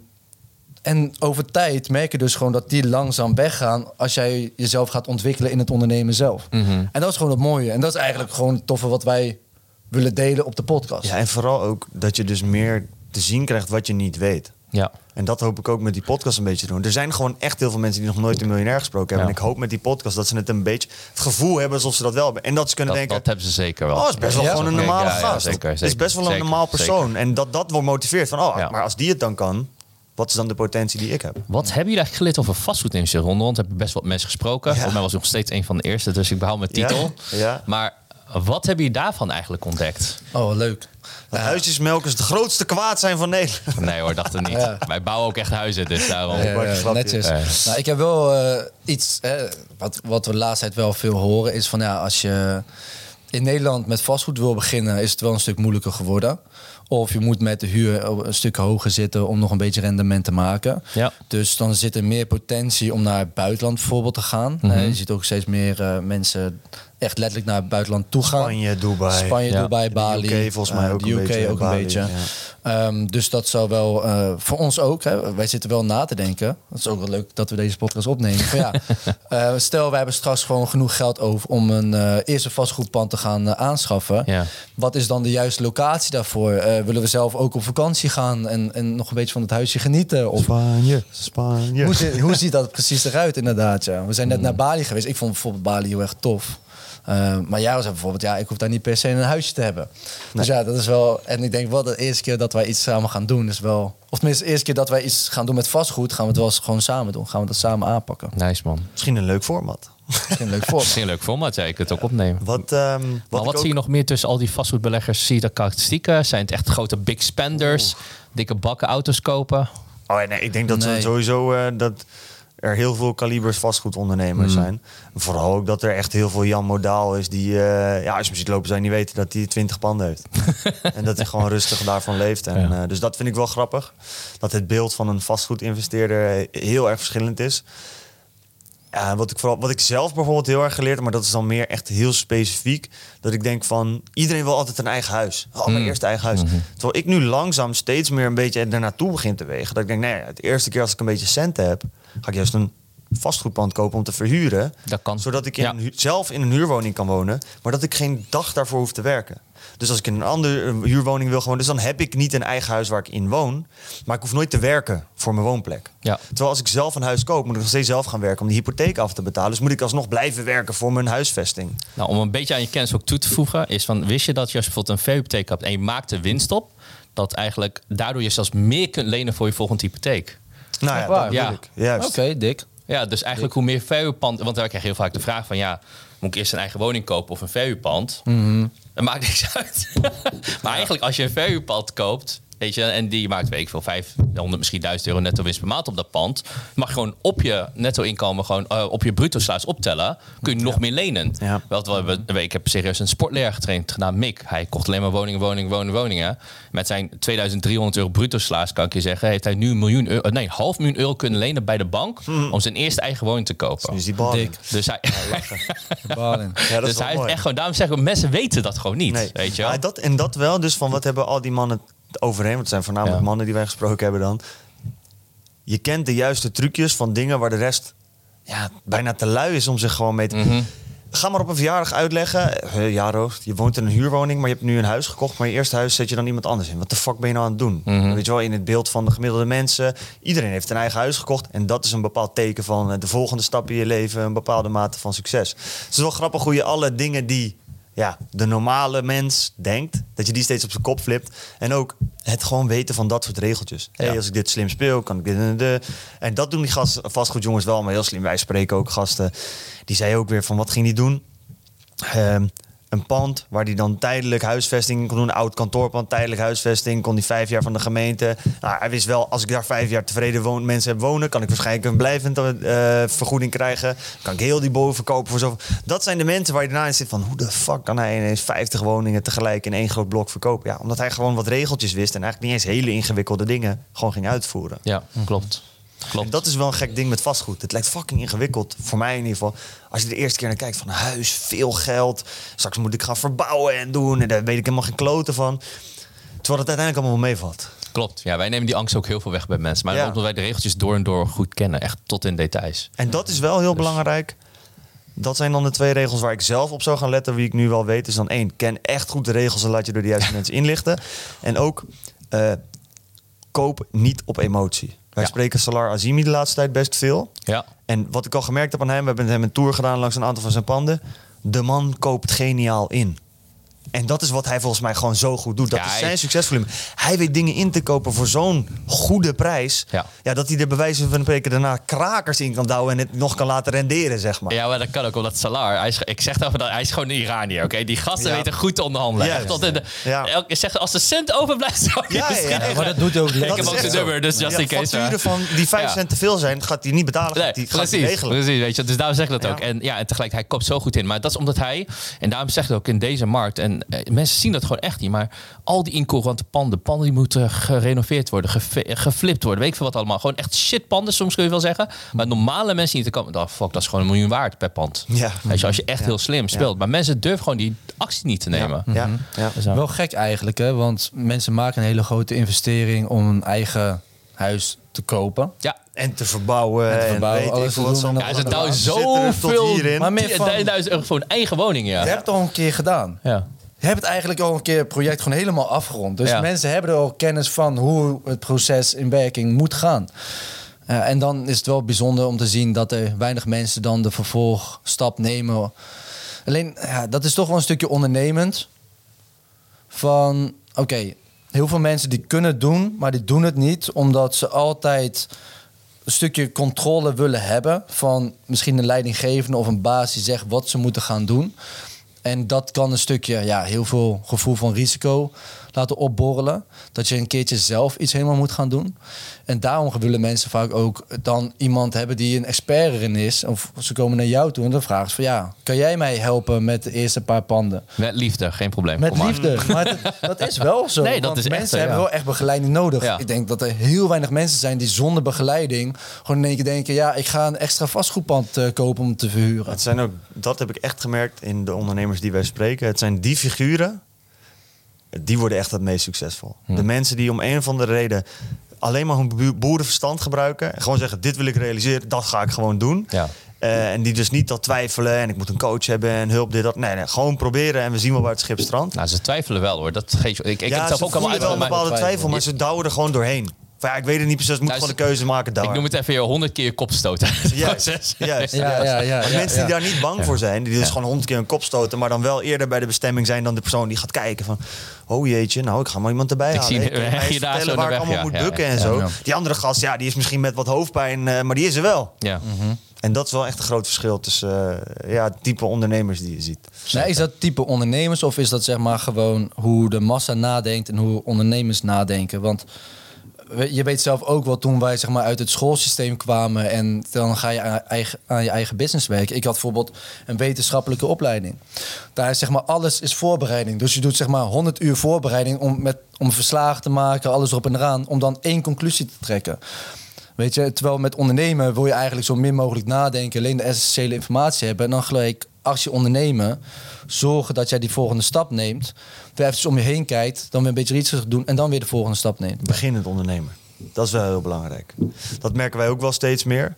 en over tijd merk je dus gewoon dat die langzaam weggaan als jij jezelf gaat ontwikkelen in het ondernemen zelf. Mhm. En dat is gewoon het mooie. En dat is eigenlijk gewoon het toffe wat wij willen delen op de podcast. Ja, en vooral ook dat je dus meer te zien krijgt wat je niet weet. Ja. En dat hoop ik ook met die podcast een beetje te doen. Er zijn gewoon echt heel veel mensen die nog nooit een miljonair gesproken hebben. Ja. En ik hoop met die podcast dat ze het een beetje het gevoel hebben alsof ze dat wel hebben. En dat ze kunnen Dat, denken. dat hebben ze zeker wel. Oh, is best wel Ja? gewoon een normale ja, ja, gast. zeker, is best wel een zeker, normaal zeker. persoon. En dat dat wordt motiveert van, oh, Ja. maar als die het dan kan, wat is dan de potentie die ik heb? Wat hebben jullie eigenlijk geleerd over vastgoedindustrie, Ronde? Want we hebben best wat mensen gesproken. Volgens mij was ik nog steeds een van de eerste, dus ik behoud mijn titel. Ja. Maar wat hebben jullie daarvan eigenlijk ontdekt? Oh, leuk. Dat huisjesmelkers het grootste kwaad zijn van Nederland. Nee hoor, dacht het niet. Ja. Wij bouwen ook echt huizen, dus daarom. Ja. netjes. Ja. Nou, ik heb wel eh, iets, hè, wat, wat we de laatste tijd wel veel horen, is van ja, als je in Nederland met vastgoed wil beginnen, is het wel een stuk moeilijker geworden. Of je moet met de huur een stuk hoger zitten om nog een beetje rendement te maken. Ja. Dus dan zit er meer potentie om naar het buitenland bijvoorbeeld te gaan. Mhm. Je ziet ook steeds meer eh, mensen echt letterlijk naar het buitenland toe gaan. Spanje, Dubai. Spanje, Ja. Dubai, De Bali. UK volgens mij ook de een UK beetje, ook Bali, een beetje. ja. Ehm, dus dat zou wel eh, voor ons ook. Hè, wij zitten wel na te denken. Dat is ook wel leuk dat we deze podcast opnemen. Van ja, eh, stel, wij hebben straks gewoon genoeg geld over om een eh, eerste vastgoedpand te gaan aanschaffen. Ja. Wat is dan de juiste locatie daarvoor? Eh, willen we zelf ook op vakantie gaan en, en nog een beetje van het huisje genieten? Of Spanje, Spanje. hoe, hoe ziet dat precies eruit inderdaad? Ja. We zijn net naar Bali geweest. Ik vond bijvoorbeeld Bali heel erg tof. Eh, maar jij zei bijvoorbeeld, ja, ik hoef daar niet per se een huisje te hebben. Dus ja, dat is wel... En ik denk wel de eerste keer dat wij iets samen gaan doen is wel... Of tenminste, de eerste keer dat wij iets gaan doen met vastgoed... gaan we het wel eens gewoon samen doen. Gaan we dat samen aanpakken. Nice man. Misschien een leuk format. Misschien leuk voor. Misschien een leuk format, ja. Je kunt het ook opnemen. Wat, ehm, Maar wat, wat ik zie je nog meer tussen al die vastgoedbeleggers? Zie je dat karakteristieken? Zijn het echt grote big spenders? Dikke bakken auto's kopen? Oh, nee, ik denk dat Nee. ze sowieso eh, dat er heel veel kalibers vastgoedondernemers Hmm. zijn. Vooral ook dat er echt heel veel Jan Modaal is die, eh, ja, als je lopen, je niet weten dat hij 20 panden heeft. en dat hij gewoon rustig daarvan leeft. En, Ja. eh, dus dat vind ik wel grappig. Dat het beeld van een vastgoedinvesteerder eh, heel erg verschillend is. Ja, wat, ik vooral, wat ik zelf bijvoorbeeld heel erg geleerd heb, maar dat is dan meer echt heel specifiek. Dat ik denk van, iedereen wil altijd een eigen huis. Oh, mijn Mm. eerste eigen huis. Terwijl ik nu langzaam steeds meer een beetje ernaartoe begin te wegen. Dat ik denk, nee, het eerste keer als ik een beetje centen heb, ga ik juist een vastgoedpand kopen om te verhuren. Dat kan. Zodat ik in Ja. een hu- zelf in een huurwoning kan wonen, maar dat ik geen dag daarvoor hoef te werken. Dus als ik in een andere eh, huurwoning wil gewoon, dus dan heb ik niet een eigen huis waar ik in woon, maar ik hoef nooit te werken voor mijn woonplek. Ja. Terwijl als ik zelf een huis koop, moet ik nog steeds zelf gaan werken om die hypotheek af te betalen. Dus moet ik alsnog blijven werken voor mijn huisvesting. Nou, om een beetje aan je kennis ook toe te voegen, is van wist je dat je als je bijvoorbeeld een verhuurhypotheek hebt en je maakt de winst op, dat eigenlijk daardoor je zelfs meer kunt lenen voor je volgende hypotheek. Nou ja, dat Ja. ik. Juist. Oké, dik. Ja, dus eigenlijk hoe meer verhuurpand, want wij krijgen heel vaak de vraag van ja, moet ik eerst een eigen woning kopen of een verhuurpand? Dat maakt niks uit. maar eigenlijk als je een verhuurpand koopt, weet je, en die maakt weet ik veel 500 misschien 1000 euro netto winst per maand op dat pand, mag gewoon op je netto inkomen gewoon eh, op je bruto salaris optellen, kun je nog meer lenen. Ja. Wel, we ik heb serieus een sportleraar getraind genaamd Mick. Hij kocht alleen maar woningen, woningen, woningen, woningen. Met zijn 2300 euro bruto salaris kan ik je zeggen, heeft hij nu een miljoen euro, nee, half miljoen euro kunnen lenen bij de bank om zijn eerste eigen woning te kopen. Dus die. Dik. Dus hij. Ja, is dus hij echt gewoon, daarom zeggen we, mensen weten dat gewoon niet. Nee. Weet je wel? Ja, dat, en dat wel. Dus van wat hebben al die mannen overheen? Want het zijn voornamelijk Ja. mannen die wij gesproken hebben dan. Je kent de juiste trucjes van dingen waar de rest ja, bijna te lui is om zich gewoon mee te... Mhm. Ga maar op een verjaardag uitleggen. Eh, Jaro, je woont in een huurwoning, maar je hebt nu een huis gekocht. Maar je eerste huis zet je dan iemand anders in. Wat de fuck ben je nou aan het doen? Mhm. Weet je wel, in het beeld van de gemiddelde mensen. Iedereen heeft een eigen huis gekocht. En dat is een bepaald teken van eh, de volgende stap in je leven. Een bepaalde mate van succes. Het is wel grappig hoe je alle dingen die ja, de normale mens denkt, dat je die steeds op zijn kop flipt. En ook het gewoon weten van dat soort regeltjes. Hey, Ja. als ik dit slim speel, kan ik dit en de. En dat doen die gasten, vastgoedjongens wel, maar heel slim. Wij spreken ook gasten. Die zei ook weer van wat ging die doen? Ehm, een pand waar die dan tijdelijk huisvesting kon doen. Oud kantoorpand, tijdelijk huisvesting. Kon die vijf jaar van de gemeente. Nou, hij wist wel, als ik daar vijf jaar tevreden woon, mensen heb wonen... kan ik waarschijnlijk een blijvend eh, vergoeding krijgen. Kan ik heel die boven verkopen voor zoveel. Dat zijn de mensen waar je daarna in zit van... hoe de fuck kan hij ineens 50 woningen tegelijk in één groot blok verkopen? Ja, omdat hij gewoon wat regeltjes wist... en eigenlijk niet eens hele ingewikkelde dingen gewoon ging uitvoeren. Ja, klopt. En Klopt. dat is wel een gek ding met vastgoed. Het lijkt fucking ingewikkeld, voor mij in ieder geval. Als je de eerste keer naar kijkt van huis, veel geld. Straks moet ik gaan verbouwen en doen. En daar weet ik helemaal geen kloten van. Terwijl het uiteindelijk allemaal wel meevalt. Klopt. Ja, wij nemen die angst ook heel veel weg bij mensen. Maar Ja. omdat wij de regeltjes door en door goed kennen. Echt tot in details. En dat is wel heel belangrijk. Dat zijn dan de twee regels waar ik zelf op zou gaan letten. Wie ik nu wel weet is dan één. Ken echt goed de regels en laat je door de juiste mensen inlichten. En ook eh, koop niet op emotie. Wij Ja. spreken Salar Azimi de laatste tijd best veel. Ja. En wat ik al gemerkt heb aan hem, we hebben met hem een tour gedaan langs een aantal van zijn panden. De man koopt geniaal in. En dat is wat hij volgens mij gewoon zo goed doet. Dat Ja, is hij- zijn succesvolume. Hij weet dingen in te kopen voor zo'n goede prijs. Ja. dat hij er bij wijze van spreken daarna krakers in kan douwen en het nog kan laten renderen, zeg maar. Ja, maar dat kan ook omdat Salar, hij is, ik zeg dat hij is gewoon een Iranier, oké? Die gasten Ja. weten goed te onderhandelen. Juist. Tot in de, zeg, als de cent overblijft, zou je Ja, ja, Maar dat doet hij ook Ik heb ook zijn nummer, dus just in case. facturen van die 5 Ja. cent te veel zijn, gaat hij niet betalen. Nee, hij, gaat hij precies, regelen. precies, weet je. Dus daarom zeg ik dat ook. En ja, en tegelijk, hij koopt zo goed in. Maar dat is omdat hij, en daarom zeg ik het ook in deze markt, en mensen zien dat gewoon echt niet, maar al die incoherente panden, panden die moeten gerenoveerd worden, geflipt worden, weet ik veel wat allemaal. Gewoon echt shit panden, soms kun je wel zeggen. Maar normale mensen niet te komen, dan fuck, dat is gewoon een miljoen waard per pand. Ja. Weet je, als je echt Ja. heel slim speelt. Maar mensen durven gewoon die actie niet te nemen. Ja, ja. Dus, ja. Wel gek eigenlijk, hè? Want mensen maken een hele grote investering om een eigen huis te kopen. ja. En te verbouwen. En te En, verbouwen, weet alles te doen en Ja, ze zoveel hierin. Maar meer van- 10.000 euro voor een eigen woning, ja. Je hebt het al een keer gedaan. ja. Je hebt het eigenlijk al een keer het project gewoon helemaal afgerond. Dus Ja. mensen hebben er al kennis van hoe het proces in werking moet gaan. Ja, en dan is het wel bijzonder om te zien dat er weinig mensen dan de vervolgstap nemen. Alleen, ja, dat is toch wel een stukje ondernemend. Van, oké, heel veel mensen die kunnen het doen, maar die doen het niet omdat ze altijd een stukje controle willen hebben van misschien een leidinggevende of een baas die zegt wat ze moeten gaan doen. En dat kan een stukje, ja, heel veel gevoel van risico laten opborrelen. Dat je een keertje zelf iets helemaal moet gaan doen. En daarom willen mensen vaak ook dan iemand hebben die een expert erin is. Of ze komen naar jou toe en dan vragen ze van ja, kan jij mij helpen met de eerste paar panden? Met liefde, geen probleem. Met maar. liefde. Maar dat, dat is wel zo. Nee, dat want is echt mensen hebben ja. wel echt begeleiding nodig. Ja. Ik denk dat er heel weinig mensen zijn die zonder begeleiding gewoon in één keer denken: ja, ik ga een extra vastgoedpand eh, kopen om te verhuren. Het zijn ook, dat heb ik echt gemerkt in de ondernemers die wij spreken. Het zijn die figuren, die worden echt het meest succesvol. De mensen die om een of andere reden alleen maar hun boe- boerenverstand gebruiken. En gewoon zeggen, dit wil ik realiseren, dat ga ik gewoon doen. Ja. Eh, en die dus niet dat twijfelen en ik moet een coach hebben en hulp, dit, dat. Nee, nee, gewoon proberen en we zien wel waar het schip strandt. Nou, ze twijfelen wel hoor. Dat geef, ik ik heb het zelf ze ook allemaal voelen wel een uit. bepaalde twijfel, maar ze douwen er gewoon doorheen. Ja, ik weet het niet precies, ik moet Nou, gewoon een keuze maken. Ik Douwen. noem het even weer honderd keer kop stoten. Juist, juist, Ja, ja, ja, mensen die daar niet bang voor zijn, die dus gewoon honderd keer een kop stoten, maar dan wel eerder bij de bestemming zijn dan de persoon die gaat kijken van, oh jeetje, nou ik ga maar iemand erbij Ik halen. zie- Ik je daar zo waar ik allemaal ja, moet ja, bukken en zo. ja. Die andere gast, ja, die is misschien met wat hoofdpijn, eh, maar die is er wel. Ja. En dat is wel echt een groot verschil tussen eh, ja, het type ondernemers die je ziet. Nou, is dat type ondernemers of is dat zeg maar gewoon hoe de massa nadenkt en hoe ondernemers nadenken? Want je weet zelf ook wel toen wij zeg maar uit het schoolsysteem kwamen en dan ga je aan, je eigen business werken. Ik had bijvoorbeeld een wetenschappelijke opleiding. Daar is zeg maar alles is voorbereiding. Dus je doet zeg maar 100 uur voorbereiding om met om verslagen te maken, alles erop en eraan, om dan één conclusie te trekken. Weet je, terwijl met ondernemen wil je eigenlijk zo min mogelijk nadenken, alleen de essentiële informatie hebben en dan gelijk actie ondernemen, zorgen dat jij die volgende stap neemt, even om je heen kijkt, dan weer een beetje iets doen en dan weer de volgende stap neemt. Beginnend ondernemer. Dat is wel heel belangrijk. Dat merken wij ook wel steeds meer.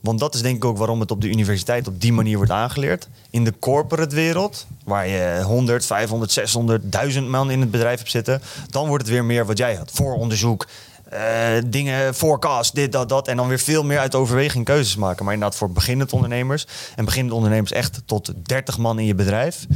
Want dat is denk ik ook waarom het op de universiteit op die manier wordt aangeleerd. In de corporate wereld, waar je 100, 500, 600, 1000 man in het bedrijf hebt zitten, dan wordt het weer meer wat jij had. Vooronderzoek, eh, dingen, forecast, dit, dat, dat. En dan weer veel meer uit overweging keuzes maken. Maar inderdaad voor beginnend ondernemers en beginnend ondernemers echt tot 30 man in je bedrijf,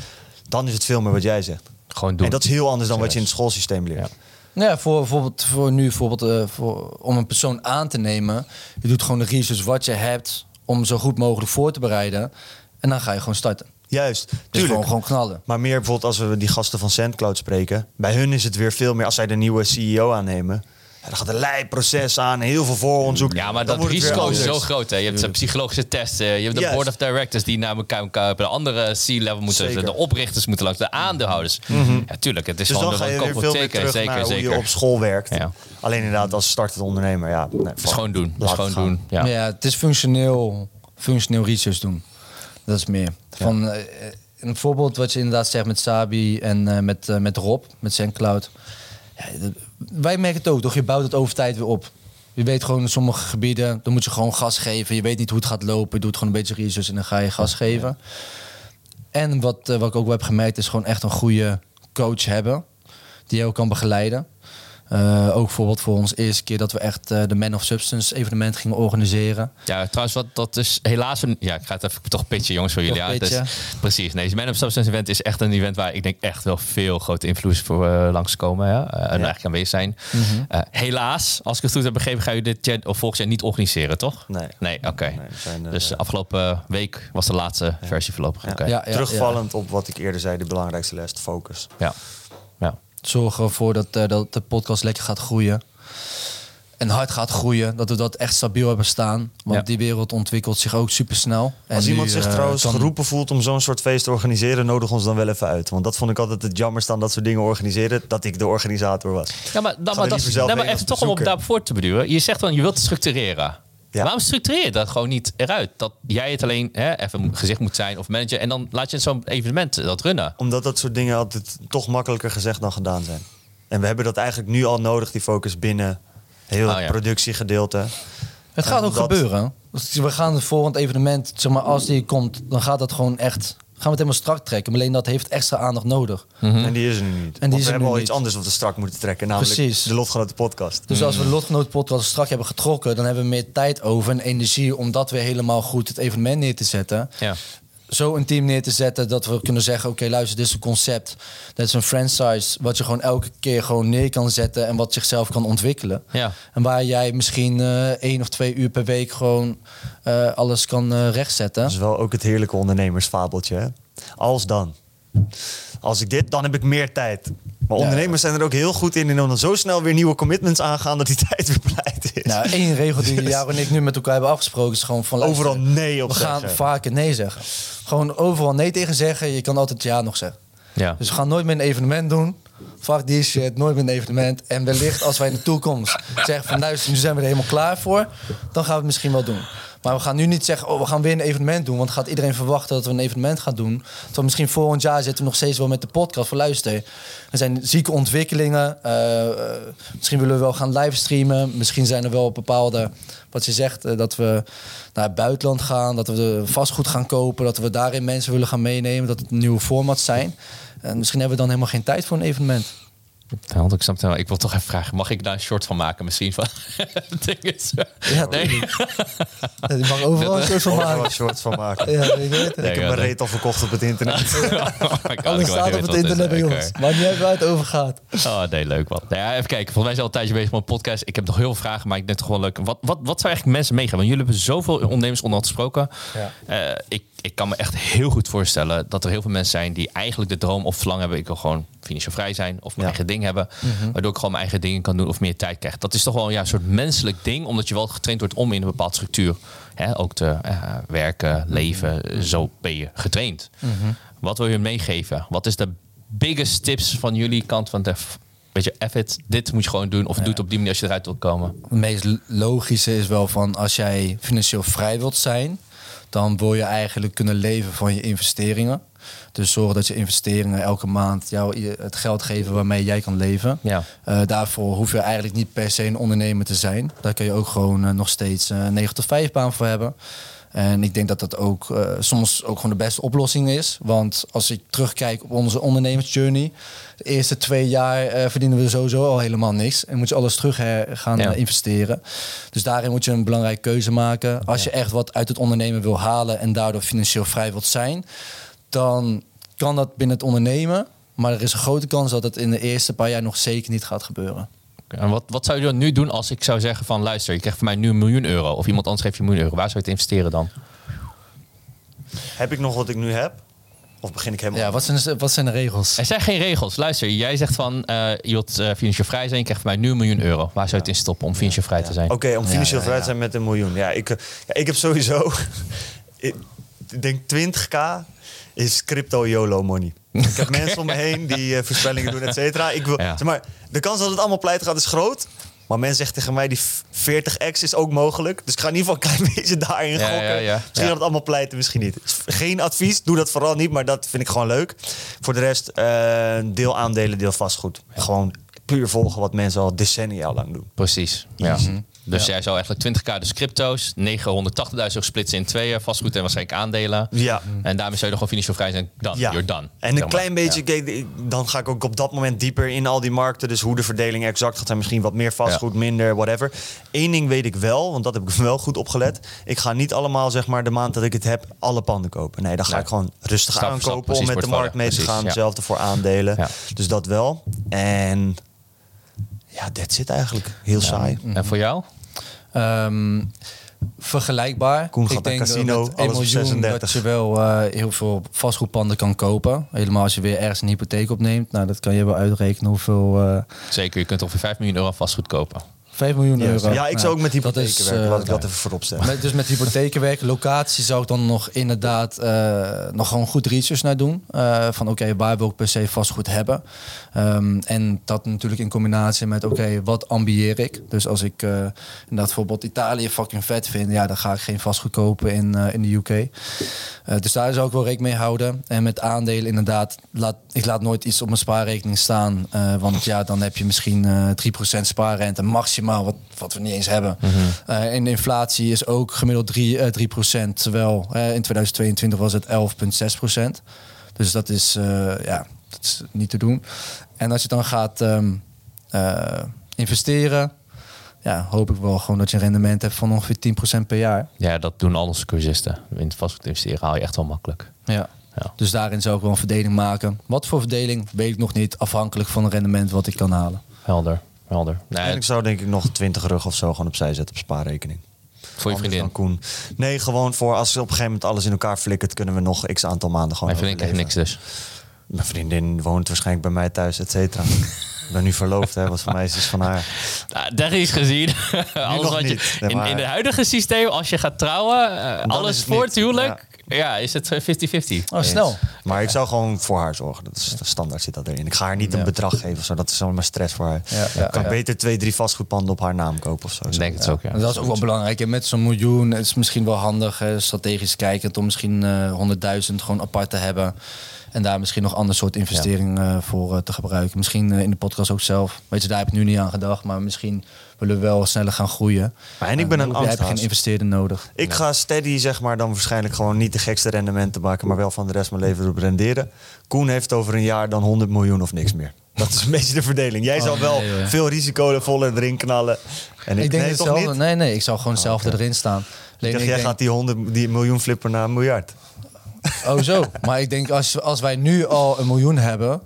dan is het veel meer wat jij zegt. Gewoon doen. En dat is heel anders dan wat je in het schoolsysteem leert. Ja. Nou ja, voor, bijvoorbeeld, voor nu bijvoorbeeld, eh, voor, om een persoon aan te nemen, je doet gewoon de research wat je hebt om zo goed mogelijk voor te bereiden en dan ga je gewoon starten. Juist, Dus tuurlijk. gewoon, gewoon knallen. Maar meer bijvoorbeeld als we die gasten van SandCloud spreken. Bij hun is het weer veel meer als zij de nieuwe CEO aannemen. Ja, dan gaat een leidproces aan, heel veel vooronderzoek. Ja, maar Dan dat risico is zo groot. Hè. Je hebt de psychologische testen, je hebt de board of directors die naar elkaar, op een andere C-level moeten. Zeker. De oprichters moeten langs, de aandeelhouders. Ja, tuurlijk. Het is Dus gewoon dan ga je een weer veel meer zeker, terug zeker, naar hoe zeker. je op school werkt. Ja. Alleen inderdaad als startend ondernemer, ja. Nee, Het is gewoon doen. Het is Laat gewoon gaan. doen. Ja. Ja. het is functioneel, functioneel research doen. Dat is meer. Van, eh, een voorbeeld wat je inderdaad zegt met Sabi en eh, met, eh, met Rob, met SendCloud. Ja, wij merken het ook, toch? Je bouwt het over tijd weer op. Je weet gewoon in sommige gebieden, dan moet je gewoon gas geven. Je weet niet hoe het gaat lopen. Je doet gewoon een beetje research en dan ga je gas geven. En wat, eh, wat ik ook wel heb gemerkt, is gewoon echt een goede coach hebben. Die ook kan begeleiden. Eh, ook bijvoorbeeld voor ons eerste keer dat we echt eh, de Man of Substance evenement gingen organiseren. Ja, trouwens, wat, dat is helaas een... Ja, ik ga het even toch pitchen, jongens, voor jullie. Ja, pitchen. precies. Nee, het Man of Substance event is echt een event waar ik denk echt wel veel grote invloeds voor eh, langskomen. Ja? En eigenlijk aanwezig zijn. Mhm. Eh, helaas, als ik het goed heb begrepen, ga je dit jaar of volgend jaar niet organiseren, toch? Nee. Nee, oké. Nee, dus afgelopen week was de laatste versie voorlopig. Ja, Terugvallend op wat ik eerder zei, de belangrijkste les, de focus. Ja. Zorgen ervoor dat, eh, dat de podcast lekker gaat groeien. En hard gaat groeien. Dat we dat echt stabiel hebben staan. Want Ja. die wereld ontwikkelt zich ook super snel. Als iemand zich trouwens geroepen voelt om zo'n soort feest te organiseren, nodig ons dan wel even uit. Want dat vond ik altijd het jammerste aan dat soort dingen organiseren, dat ik de organisator was. Ja, maar, dan, maar, dat, nee, maar even toch om op daarvoor te beduren. Je zegt dan, je wilt het structureren. Ja. Waarom structureer je dat gewoon niet eruit? Dat jij het alleen hè, even gezicht moet zijn of manager. En dan laat je zo'n evenement dat runnen. Omdat dat soort dingen altijd toch makkelijker gezegd dan gedaan zijn. En we hebben dat eigenlijk nu al nodig, die focus binnen heel Oh, het ja. productiegedeelte. Het gaat En ook dat- gebeuren. Dus we gaan het volgend evenement, zeg maar, als die komt, dan gaat dat gewoon echt. Gaan we het helemaal strak trekken. Maar alleen dat heeft extra aandacht nodig. En die is er nu niet. die Want is we hebben al iets niet. anders wat we strak moeten trekken. Namelijk Precies. de Lotgenoten podcast. Dus als we de Lotgenoot podcast strak hebben getrokken, dan hebben we meer tijd over en energie om dat weer helemaal goed het evenement neer te zetten. Ja. Zo een team neer te zetten dat we kunnen zeggen: Oké, luister, dit is een concept. Dat is een franchise wat je gewoon elke keer gewoon neer kan zetten en wat zichzelf kan ontwikkelen. Ja. En waar jij misschien eh één of twee uur per week gewoon eh, alles kan eh, rechtzetten. Dat is wel ook het heerlijke ondernemersfabeltje. Hè? Als dan. Als ik dit, dan heb ik meer tijd. Maar Ja. ondernemers zijn er ook heel goed in. En dan zo snel weer nieuwe commitments aangaan dat die tijd weer pleit is. Nou, één regel die Jaro en ik nu met elkaar hebben afgesproken is gewoon van Overal nee op We gaan zeggen. vaker nee zeggen. Gewoon overal nee tegen zeggen. Je kan altijd ja nog zeggen. Ja. Dus we gaan nooit meer een evenement doen. Fuck die shit, nooit meer een evenement. En wellicht als wij in de toekomst zeggen van luister, nu zijn we er helemaal klaar voor. Dan gaan we het misschien wel doen. Maar we gaan nu niet zeggen, oh, we gaan weer een evenement doen. Want gaat iedereen verwachten dat we een evenement gaan doen. Terwijl misschien volgend jaar zitten we nog steeds wel met de podcast voor luister. Er zijn zieke ontwikkelingen. Eh, eh, misschien willen we wel gaan livestreamen. Misschien zijn er wel bepaalde, wat je zegt, eh, dat we naar het buitenland gaan. Dat we vastgoed gaan kopen. Dat we daarin mensen willen gaan meenemen. Dat het nieuwe formats zijn. En misschien hebben we dan helemaal geen tijd voor een evenement. Ja, want ik snap het wel. Ik wil toch even vragen, mag ik daar een short van maken misschien? Van, ding is, Ja, nee. Ja, die mag overal een soort van Overal maken. een soort van maken. Ja, ik weet het. Ik heb ja, mijn reet al verkocht op het internet. Alles staat op het internet bij ons. Maar niet uit waar het over gaat. Oh nee, leuk man. Nou ja, even kijken. Volgens mij zijn we al een tijdje bezig met een podcast. Ik heb nog heel veel vragen, maar ik denk toch wel leuk. Wat, wat, wat zou eigenlijk mensen meegaan? Want jullie hebben zoveel ondernemers onderhand gesproken. Eh, ik, ik kan me echt heel goed voorstellen dat er heel veel mensen zijn die eigenlijk de droom of verlangen hebben. Ik wil gewoon financieel vrij zijn of mijn Ja. eigen ding hebben. Waardoor ik gewoon mijn eigen dingen kan doen of meer tijd krijg. Dat is toch wel ja, een soort menselijk ding, omdat je wel getraind wordt om in een bepaalde structuur hè, ook te eh, werken, leven. Zo ben je getraind. Wat wil je meegeven? Wat is de biggest tips van jullie kant van de Weet je, F it, dit moet je gewoon doen. Of doe het op die manier als je eruit wilt komen. Het meest logische is wel van als jij financieel vrij wilt zijn, dan wil je eigenlijk kunnen leven van je investeringen. Dus zorg dat je investeringen elke maand jou het geld geven waarmee jij kan leven. Ja. Eh, daarvoor hoef je eigenlijk niet per se een ondernemer te zijn. Daar kun je ook gewoon eh, nog steeds een 9 tot 5 baan voor hebben. En ik denk dat dat ook eh, soms ook gewoon de beste oplossing is. Want als ik terugkijk op onze ondernemersjourney, de eerste twee jaar eh, verdienen we sowieso al helemaal niks. En moet je alles terug eh, gaan Ja. investeren. Dus daarin moet je een belangrijke keuze maken. Als je echt wat uit het ondernemen wil halen en daardoor financieel vrij wilt zijn, dan kan dat binnen het ondernemen. Maar er is een grote kans dat het in de eerste paar jaar nog zeker niet gaat gebeuren. En wat, wat zou je dan nu doen als ik zou zeggen van... luister, je krijgt van mij nu een miljoen euro. Of iemand anders geeft je een miljoen euro. Waar zou je het investeren dan? heb ik nog wat ik nu heb? Of begin ik helemaal? Ja, wat zijn de, wat zijn de regels? Er zijn geen regels. Luister, jij zegt van... eh, je wilt eh, financieel vrij zijn. Je krijgt van mij nu een miljoen euro. Waar zou je het in stoppen om financieel vrij te zijn? Oké, om financieel ja, vrij te ja. zijn met een miljoen. Ja, ik, ja, ik heb sowieso... ik denk 20k is crypto YOLO money. Ik heb mensen om me heen die eh, voorspellingen doen, et cetera. Ik wil, Ja. zeg maar, de kans dat het allemaal pleit gaat is groot. Maar mensen zeggen tegen mij, die 40x is ook mogelijk. Dus ik ga in ieder geval een klein beetje daarin Ja, gokken. ja. Misschien dat het allemaal pleiten, misschien niet. Geen advies, doe dat vooral niet. Maar dat vind ik gewoon leuk. Voor de rest, eh, deel aandelen, deel vastgoed. Gewoon puur volgen wat mensen al decennia lang doen. Precies. Ja. Dus jij zou eigenlijk 20k dus crypto's, 980.000 splitsen in tweeën, vastgoed en waarschijnlijk aandelen. Ja. En daarmee zou je nog gewoon financieel vrij zijn. Dan, you're done. En een klein beetje, Ja. dan ga ik ook op dat moment dieper in al die markten. Dus hoe de verdeling exact gaat zijn. Misschien wat meer vastgoed, minder, whatever. Eén ding weet ik wel, want dat heb ik wel goed opgelet. Ik ga niet allemaal, zeg maar, de maand dat ik het heb, alle panden kopen. Nee, dan ga ik gewoon rustig Stap aankopen om met de markt mee te gaan. Ja. Hetzelfde voor aandelen. Ja. Dus dat wel. En ja, that's it eigenlijk. Heel saai. En voor jou? Ehm, vergelijkbaar. Koen gaat ik naar denk casino, dat met 1 alles op miljoen 36. dat je wel eh, heel veel vastgoedpanden kan kopen. Helemaal als je weer ergens een hypotheek opneemt. Nou, dat kan je wel uitrekenen hoeveel... eh Zeker, je kunt ongeveer 5 miljoen euro vastgoed kopen. 5 miljoen euro. Ja, ik Nou, zou ook met dat hypotheken is, werken. eh, Laat ik dat even voorop stellen. Met, dus met hypotheken werken, locatie zou ik dan nog inderdaad eh, nog gewoon goed research naar doen. Eh, van oké, waar wil ik per se vastgoed hebben? Ehm, en dat natuurlijk in combinatie met oké, wat ambieer ik? Dus als ik eh, inderdaad bijvoorbeeld Italië fucking vet vind, ja, dan ga ik geen vastgoed kopen in, eh, in de UK. Eh, dus daar zou ik wel rekening mee houden. En met aandelen inderdaad, laat, ik laat nooit iets op mijn spaarrekening staan. eh, want ja, dan heb je misschien eh 3% spaarrente maximaal, wat, wat we niet eens hebben. Eh, en de inflatie is ook gemiddeld 3, eh, 3% terwijl eh, in 2022 was het 11,6%. Dus dat is, eh, ja, dat is niet te doen. En als je dan gaat ehm, eh, investeren, ja, hoop ik wel gewoon dat je een rendement hebt van ongeveer 10% per jaar. Ja, dat doen al onze cursisten. In vastgoed investeren haal je echt wel makkelijk. Ja. Ja. Dus daarin zou ik wel een verdeling maken. Wat voor verdeling weet ik nog niet, afhankelijk van het rendement wat ik kan halen. Helder, helder. Nee, En ik zou denk ik nog 20 rug of zo gewoon opzij zetten op spaarrekening. voor je Anders vriendin. Koen. Nee, gewoon voor als op een gegeven moment alles in elkaar flikkert, kunnen we nog x aantal maanden gewoon Mijn vriendin krijgt niks dus. Mijn vriendin woont waarschijnlijk bij mij thuis, et cetera. ik ben nu verloofd, hè, wat voor mij is, is van haar. Nou, daar is gezien. alles wat je, niet. In, in het huidige systeem, als je gaat trouwen, eh, alles voor het huwelijk, Ja, is het eh, 50-50? Oh, snel. Maar ik zou gewoon voor haar zorgen. Dat is de standaard zit dat erin. Ik ga haar niet een Ja. bedrag geven of zo. Dat is zomaar stress voor haar. Ja, ja, ik kan ja. beter twee, drie vastgoedpanden op haar naam kopen of zo. Ik denk het ook, ja. En dat is ook wel belangrijk. En met zo'n miljoen het is misschien wel handig, hè, strategisch kijkend, om misschien eh 100.000 gewoon apart te hebben. En daar misschien nog ander soort investering eh, voor eh, te gebruiken. Misschien eh, in de podcast ook zelf. Weet je, daar heb ik nu niet aan gedacht. Maar misschien willen we wel sneller gaan groeien. Maar en ik ben Eh, een dan heb je angsthaas. geen investeerder nodig. Ik ga steady, zeg maar, dan waarschijnlijk gewoon niet de gekste rendementen maken, maar wel van de rest van mijn leven erop renderen. Koen heeft over een jaar dan 100 miljoen of niks meer. Dat is een beetje de verdeling. Jij zal wel nee, veel risicovolle erin knallen. En ik, Ik denk nee, toch hetzelfde. niet? Nee, nee, ik zou gewoon zelf erin staan. Ik Alleen dacht, ik jij denk- gaat die, 100, die miljoen flippen naar een miljard. Oh zo. Maar ik denk als, als wij nu al een miljoen hebben,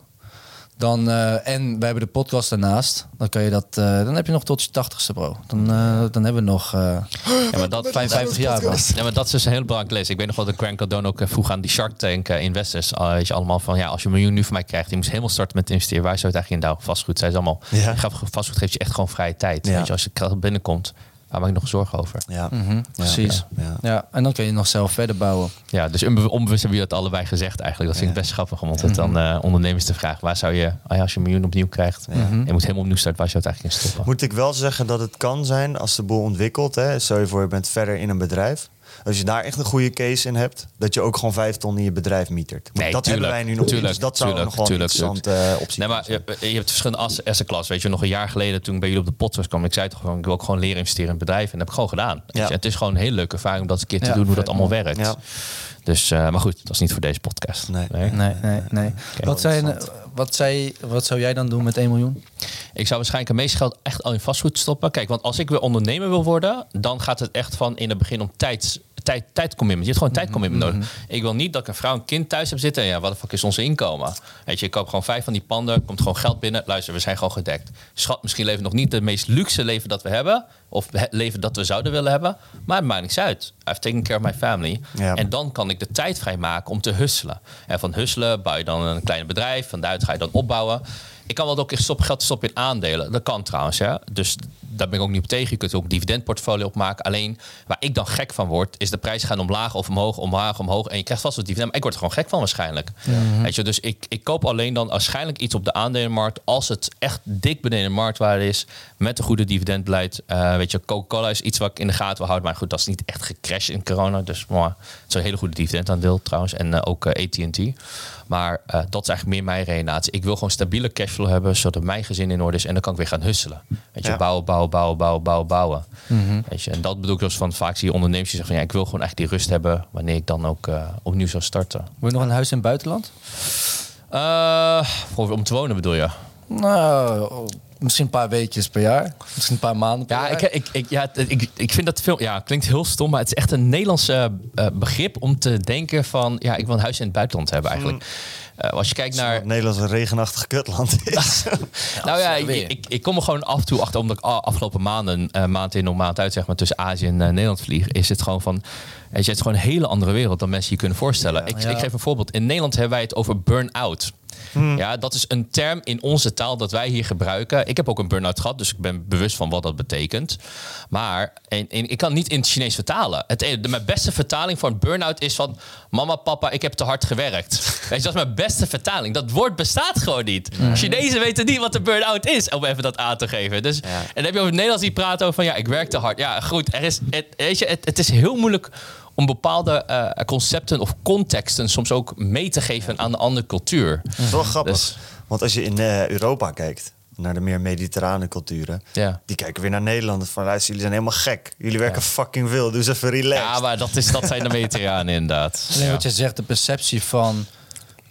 dan, eh, en wij hebben de podcast daarnaast, dan kan je dat, eh, dan heb je nog tot je tachtigste bro. Dan, eh, dan hebben we nog Ja, maar dat, 55 jaar bro. Ja, maar dat is dus een heel belangrijk les. Ik weet nog wel dat Grant Cardone ook vroeg aan die Shark Tank investors. weet je, allemaal van, ja, als je een miljoen nu van mij krijgt, je moet helemaal starten met investeren. Waar zou het eigenlijk in douwen? Vastgoed, zei ze allemaal. Ja. Vastgoed geeft je echt gewoon vrije tijd. Ja. Weet je, als je binnenkomt, waar maak ik nog zorgen over? Ja, Mhm, precies. Ja, ja. Ja, en dan kun je nog zelf verder bouwen. Ja, dus onbe- onbewust hebben jullie dat allebei gezegd eigenlijk. Dat vind ik best grappig om altijd dan eh, ondernemers te vragen. Waar zou je, ah ja, als je een miljoen opnieuw krijgt, en je moet helemaal opnieuw starten, waar zou je het eigenlijk in stoppen? Moet ik wel zeggen dat het kan zijn als de boel ontwikkelt. Hè, stel je voor, je bent verder in een bedrijf. Als je daar echt een goede case in hebt, dat je ook gewoon vijf ton in je bedrijf mietert. Nee, dat tuurlijk, hebben wij nu nog tuurlijk, niet. Dus dat zou tuurlijk, nog wel tuurlijk, een interessante eh, optie Nee, maar zijn. je, je hebt verschillende as- asset class. Weet je, nog een jaar geleden toen ik bij jullie op de podcast kwam, ik zei toch gewoon, ik wil ook gewoon leren investeren in het bedrijf. En dat heb ik gewoon gedaan. Ja. je, Het is gewoon een hele leuke ervaring om dat een keer te Ja, doen, hoe dat allemaal werkt. Ja. Dus, eh, maar goed, dat is niet voor deze podcast. Nee. Nee, nee, nee. wat, zijn, wat, zei, wat zou jij dan doen met 1 miljoen? Ik zou waarschijnlijk het meeste geld echt al in vastgoed stoppen. Kijk, want als ik weer ondernemer wil worden, dan gaat het echt van in het begin om tijd, tijd, tijdcommitment. Je hebt gewoon tijdcommitment nodig. Ik wil niet dat ik een vrouw en kind thuis heb zitten. En ja, wat de fuck is ons inkomen? Weet je, ik koop gewoon vijf van die panden, komt gewoon geld binnen. Luister, we zijn gewoon gedekt. Schat, misschien leven we nog niet het meest luxe leven dat we hebben. Of het leven dat we zouden willen hebben. Maar het maakt niks uit. I've taken care of my family. Ja. En dan kan ik de tijd vrijmaken om te husselen. En van husselen bouw je dan een klein bedrijf. Van daaruit ga je dan opbouwen. Ik kan wel ook echt stop, geld stoppen in aandelen. Dat kan trouwens. Ja. Dus daar ben ik ook niet op tegen. Je kunt ook een dividendportfolio opmaken. Alleen waar ik dan gek van word, is de prijs gaan omlaag of omhoog, omlaag, omhoog. En je krijgt vast wat dividend. Maar ik word er gewoon gek van waarschijnlijk. Weet je, dus ik, ik koop alleen dan waarschijnlijk iets op de aandelenmarkt als het echt dik beneden de marktwaarde is. Met een goede dividendbeleid. Eh, weet je, Coca-Cola is iets wat ik in de gaten wil houden. Maar goed, dat is niet echt gecrashed in corona. Dus maar, het is een hele goede dividendaandeel trouwens. En eh, ook eh, AT&T. Maar eh, dat is eigenlijk meer mijn redenatie. Ik wil gewoon stabiele cashflow hebben, zodat mijn gezin in orde is. En dan kan ik weer gaan husselen. Weet je, Ja. bouwen, bouwen, bouwen, bouwen, bouwen, bouwen. Weet je, en dat bedoel ik dus van vaak zie je ondernemers die zeggen van ja, ik wil gewoon echt die rust hebben wanneer ik dan ook eh, opnieuw zou starten. Wil je nog een huis in het buitenland? Eh, voor, om te wonen bedoel je? Nou, misschien een paar weekjes per jaar. Misschien een paar maanden per Ja, jaar. ik, ik, ik, ja, ik, ik vind dat veel. Ja, klinkt heel stom, maar het is echt een Nederlandse eh, begrip om te denken van ja, ik wil een huis in het buitenland hebben eigenlijk. Eh, als je kijkt naar. Het Nederlands een regenachtig kutland is. nou ja, ik, ik, ik kom er gewoon af en toe achter, omdat ik afgelopen maanden, eh, maand in of maand uit, zeg maar, tussen Azië en eh, Nederland vlieg, is het gewoon van. Het is gewoon een hele andere wereld dan mensen je kunnen voorstellen. ik, Ja. ik geef een voorbeeld. In Nederland hebben wij het over burn-out. Ja, dat is een term in onze taal dat wij hier gebruiken. Ik heb ook een burn-out gehad, dus ik ben bewust van wat dat betekent. Maar en, en ik kan niet in het Chinees vertalen. Het, e- de, mijn beste vertaling voor een burn-out is van... Mama, papa, ik heb te hard gewerkt. Weet je, dat is mijn beste vertaling. Dat woord bestaat gewoon niet. Chinezen weten niet wat een burn-out is, om even dat aan te geven. Dus, En dan heb je over het Nederlands die praten over van... Ja, ik werk te hard. Ja, goed. Er is, het, weet je, het, het is heel moeilijk om bepaalde eh, concepten of contexten soms ook mee te geven aan een andere cultuur. Dat is wel grappig. Dus- Want als je in eh, Europa kijkt, naar de meer mediterrane culturen, Ja. die kijken weer naar Nederland. Van luister, jullie zijn helemaal gek. Jullie werken fucking veel, dus even relaxed. Ja, maar dat, is, dat zijn de Mediterranen inderdaad. Alleen Ja. wat je zegt, de perceptie van...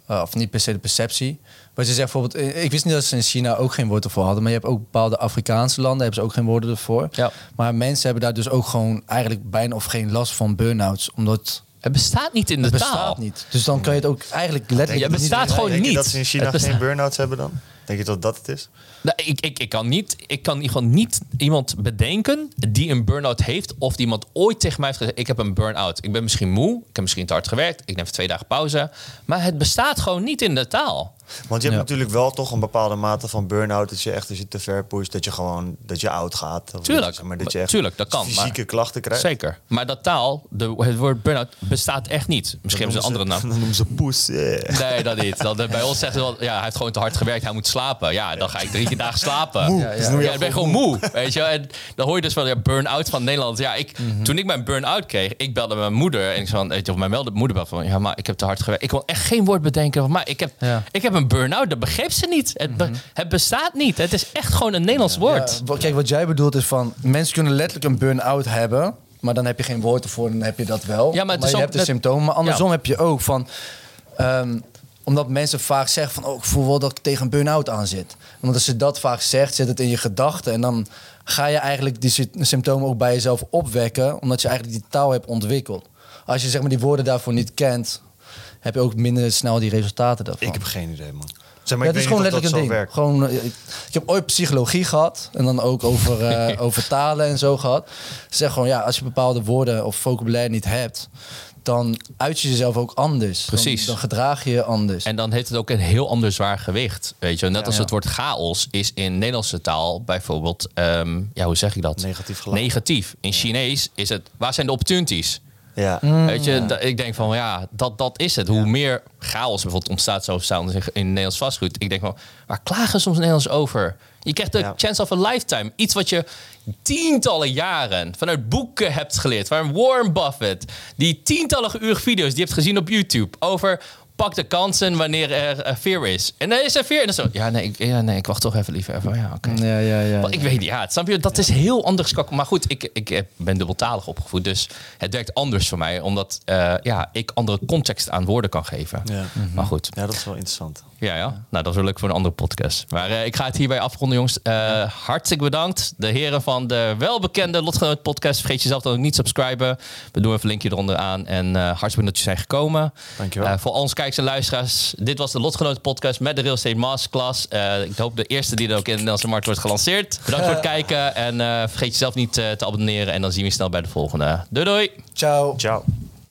eh, of niet per se de perceptie. Wat je zegt bijvoorbeeld... eh, Ik wist niet dat ze in China ook geen woord ervoor hadden. Maar je hebt ook bepaalde Afrikaanse landen... hebben ze ook geen woorden ervoor. Ja. Maar mensen hebben daar dus ook gewoon... eigenlijk bijna of geen last van burn-outs. Omdat Het bestaat niet in de het taal. bestaat niet. Dus dan kan je het ook eigenlijk letterlijk Ja, het niet bestaat gewoon Denk je niet. dat ze in China Het geen burn-outs hebben dan? Denk je dat dat het is? Nou, ik, ik, ik, kan niet, ik kan geval niet iemand bedenken die een burn-out heeft. Of die iemand ooit tegen mij heeft gezegd: Ik heb een burn-out. Ik ben misschien moe. Ik heb misschien te hard gewerkt. Ik neem twee dagen pauze. Maar het bestaat gewoon niet in de taal. Want je hebt Ja. natuurlijk wel toch een bepaalde mate van burn-out. Dat je echt als je te ver pusht, dat je gewoon dat je oud gaat. Of Tuurlijk. maar dat je echt Tuurlijk, dat kan, fysieke maar- klachten krijgt. Zeker. Maar dat taal, de, het woord burn-out, bestaat echt niet. Misschien hebben ze een andere naam. Dan noemen ze poes. eh. Nee, dat niet. Dan, bij ons zeggen ze wel, ja, hij heeft gewoon te hard gewerkt, hij moet slapen. Ja, dan ga ik drie dagen slapen. Moe. Ja, Dus ja. je Ja, ik ben gewoon moe. Weet je? En dan hoor je dus van ja, burn-out van Nederland. Ja, ik, Mhm. Toen ik mijn burn-out kreeg, ik belde mijn moeder. En ik zei van, weet je, of mijn moeder belde van, ja, maar ik heb te hard gewerkt. Ik kon echt geen woord bedenken van, maar ik heb, ik heb een burn-out. Dat begreep ze niet. Het, be- het bestaat niet. Het is echt gewoon een Nederlands woord. Kijk, wat jij bedoelt is van... mensen kunnen letterlijk een burn-out hebben... maar dan heb je geen woord ervoor, dan heb je dat wel. Ja, maar je ook hebt de symptomen. Maar andersom heb je ook van... ehm, omdat mensen vaak zeggen van... oh, ik voel wel dat ik tegen een burn-out aan zit. Want als je dat vaak zegt, zit het in je gedachten... en dan ga je eigenlijk die sy- symptomen ook bij jezelf opwekken... omdat je eigenlijk die taal hebt ontwikkeld. Als je zeg maar, die woorden daarvoor niet kent... heb je ook minder snel die resultaten daarvan. Ik heb geen idee, man. Zeg maar, Ja, ik het is gewoon letterlijk een ding. Gewoon, eh, ik, ik heb ooit psychologie gehad en dan ook over, eh, over talen en zo gehad. Ze zeggen gewoon, ja, als je bepaalde woorden of vocabulaire niet hebt, dan uit je jezelf ook anders. Dan- Precies. Dan, gedraag je je anders. En dan heeft het ook een heel ander zwaar gewicht. Weet je, net Ja, als ja. het woord chaos is in Nederlandse taal bijvoorbeeld, ehm, ja, hoe zeg ik dat? Negatief geladen. Negatief. In Chinees is het, waar zijn de opportunities? Ja. Weet je, ik denk van ja, dat, dat is het. Hoe meer chaos bijvoorbeeld ontstaat, zo staan in in Nederlands vastgoed. Ik denk van, waar klagen soms Nederlands over? Je krijgt de Ja. chance of a lifetime. Iets wat je tientallen jaren vanuit boeken hebt geleerd. Waar Warren Buffett, die tientallen uur video's die je hebt gezien op YouTube over pak de kansen wanneer er eh, fear is. En dan is er fear. En dan zo, ja nee, ik, ja, nee, ik wacht toch even liever even. Ja, oké. ja, ja, ja. Ik weet niet, ja, het- snap je? Dat is heel anders. gek- Maar goed, ik, ik ben dubbeltalig opgevoed, dus het werkt anders voor mij, omdat eh, ja, ik andere context aan woorden kan geven. Ja. Maar goed, ja, dat is wel interessant. Ja, ja. Nou, dat is wel leuk voor een andere podcast. Maar eh, ik ga het hierbij afronden, jongens. Eh, Hartstikke bedankt. De heren van de welbekende Lotgenoot podcast. Vergeet jezelf dan ook niet te subscriben. We doen even een linkje eronder aan. En eh hartstikke bedankt dat je zijn gekomen. Dankjewel. Eh, voor ons kijkers en luisteraars. Dit was de Lotgenoot podcast met de Real Estate Masterclass. Eh, ik hoop de eerste die er ook in de Nederlandse markt wordt gelanceerd. Bedankt voor het kijken. En eh, vergeet jezelf niet eh, te abonneren. En dan zien we je snel bij de volgende. Doei doei! Ciao. Ciao.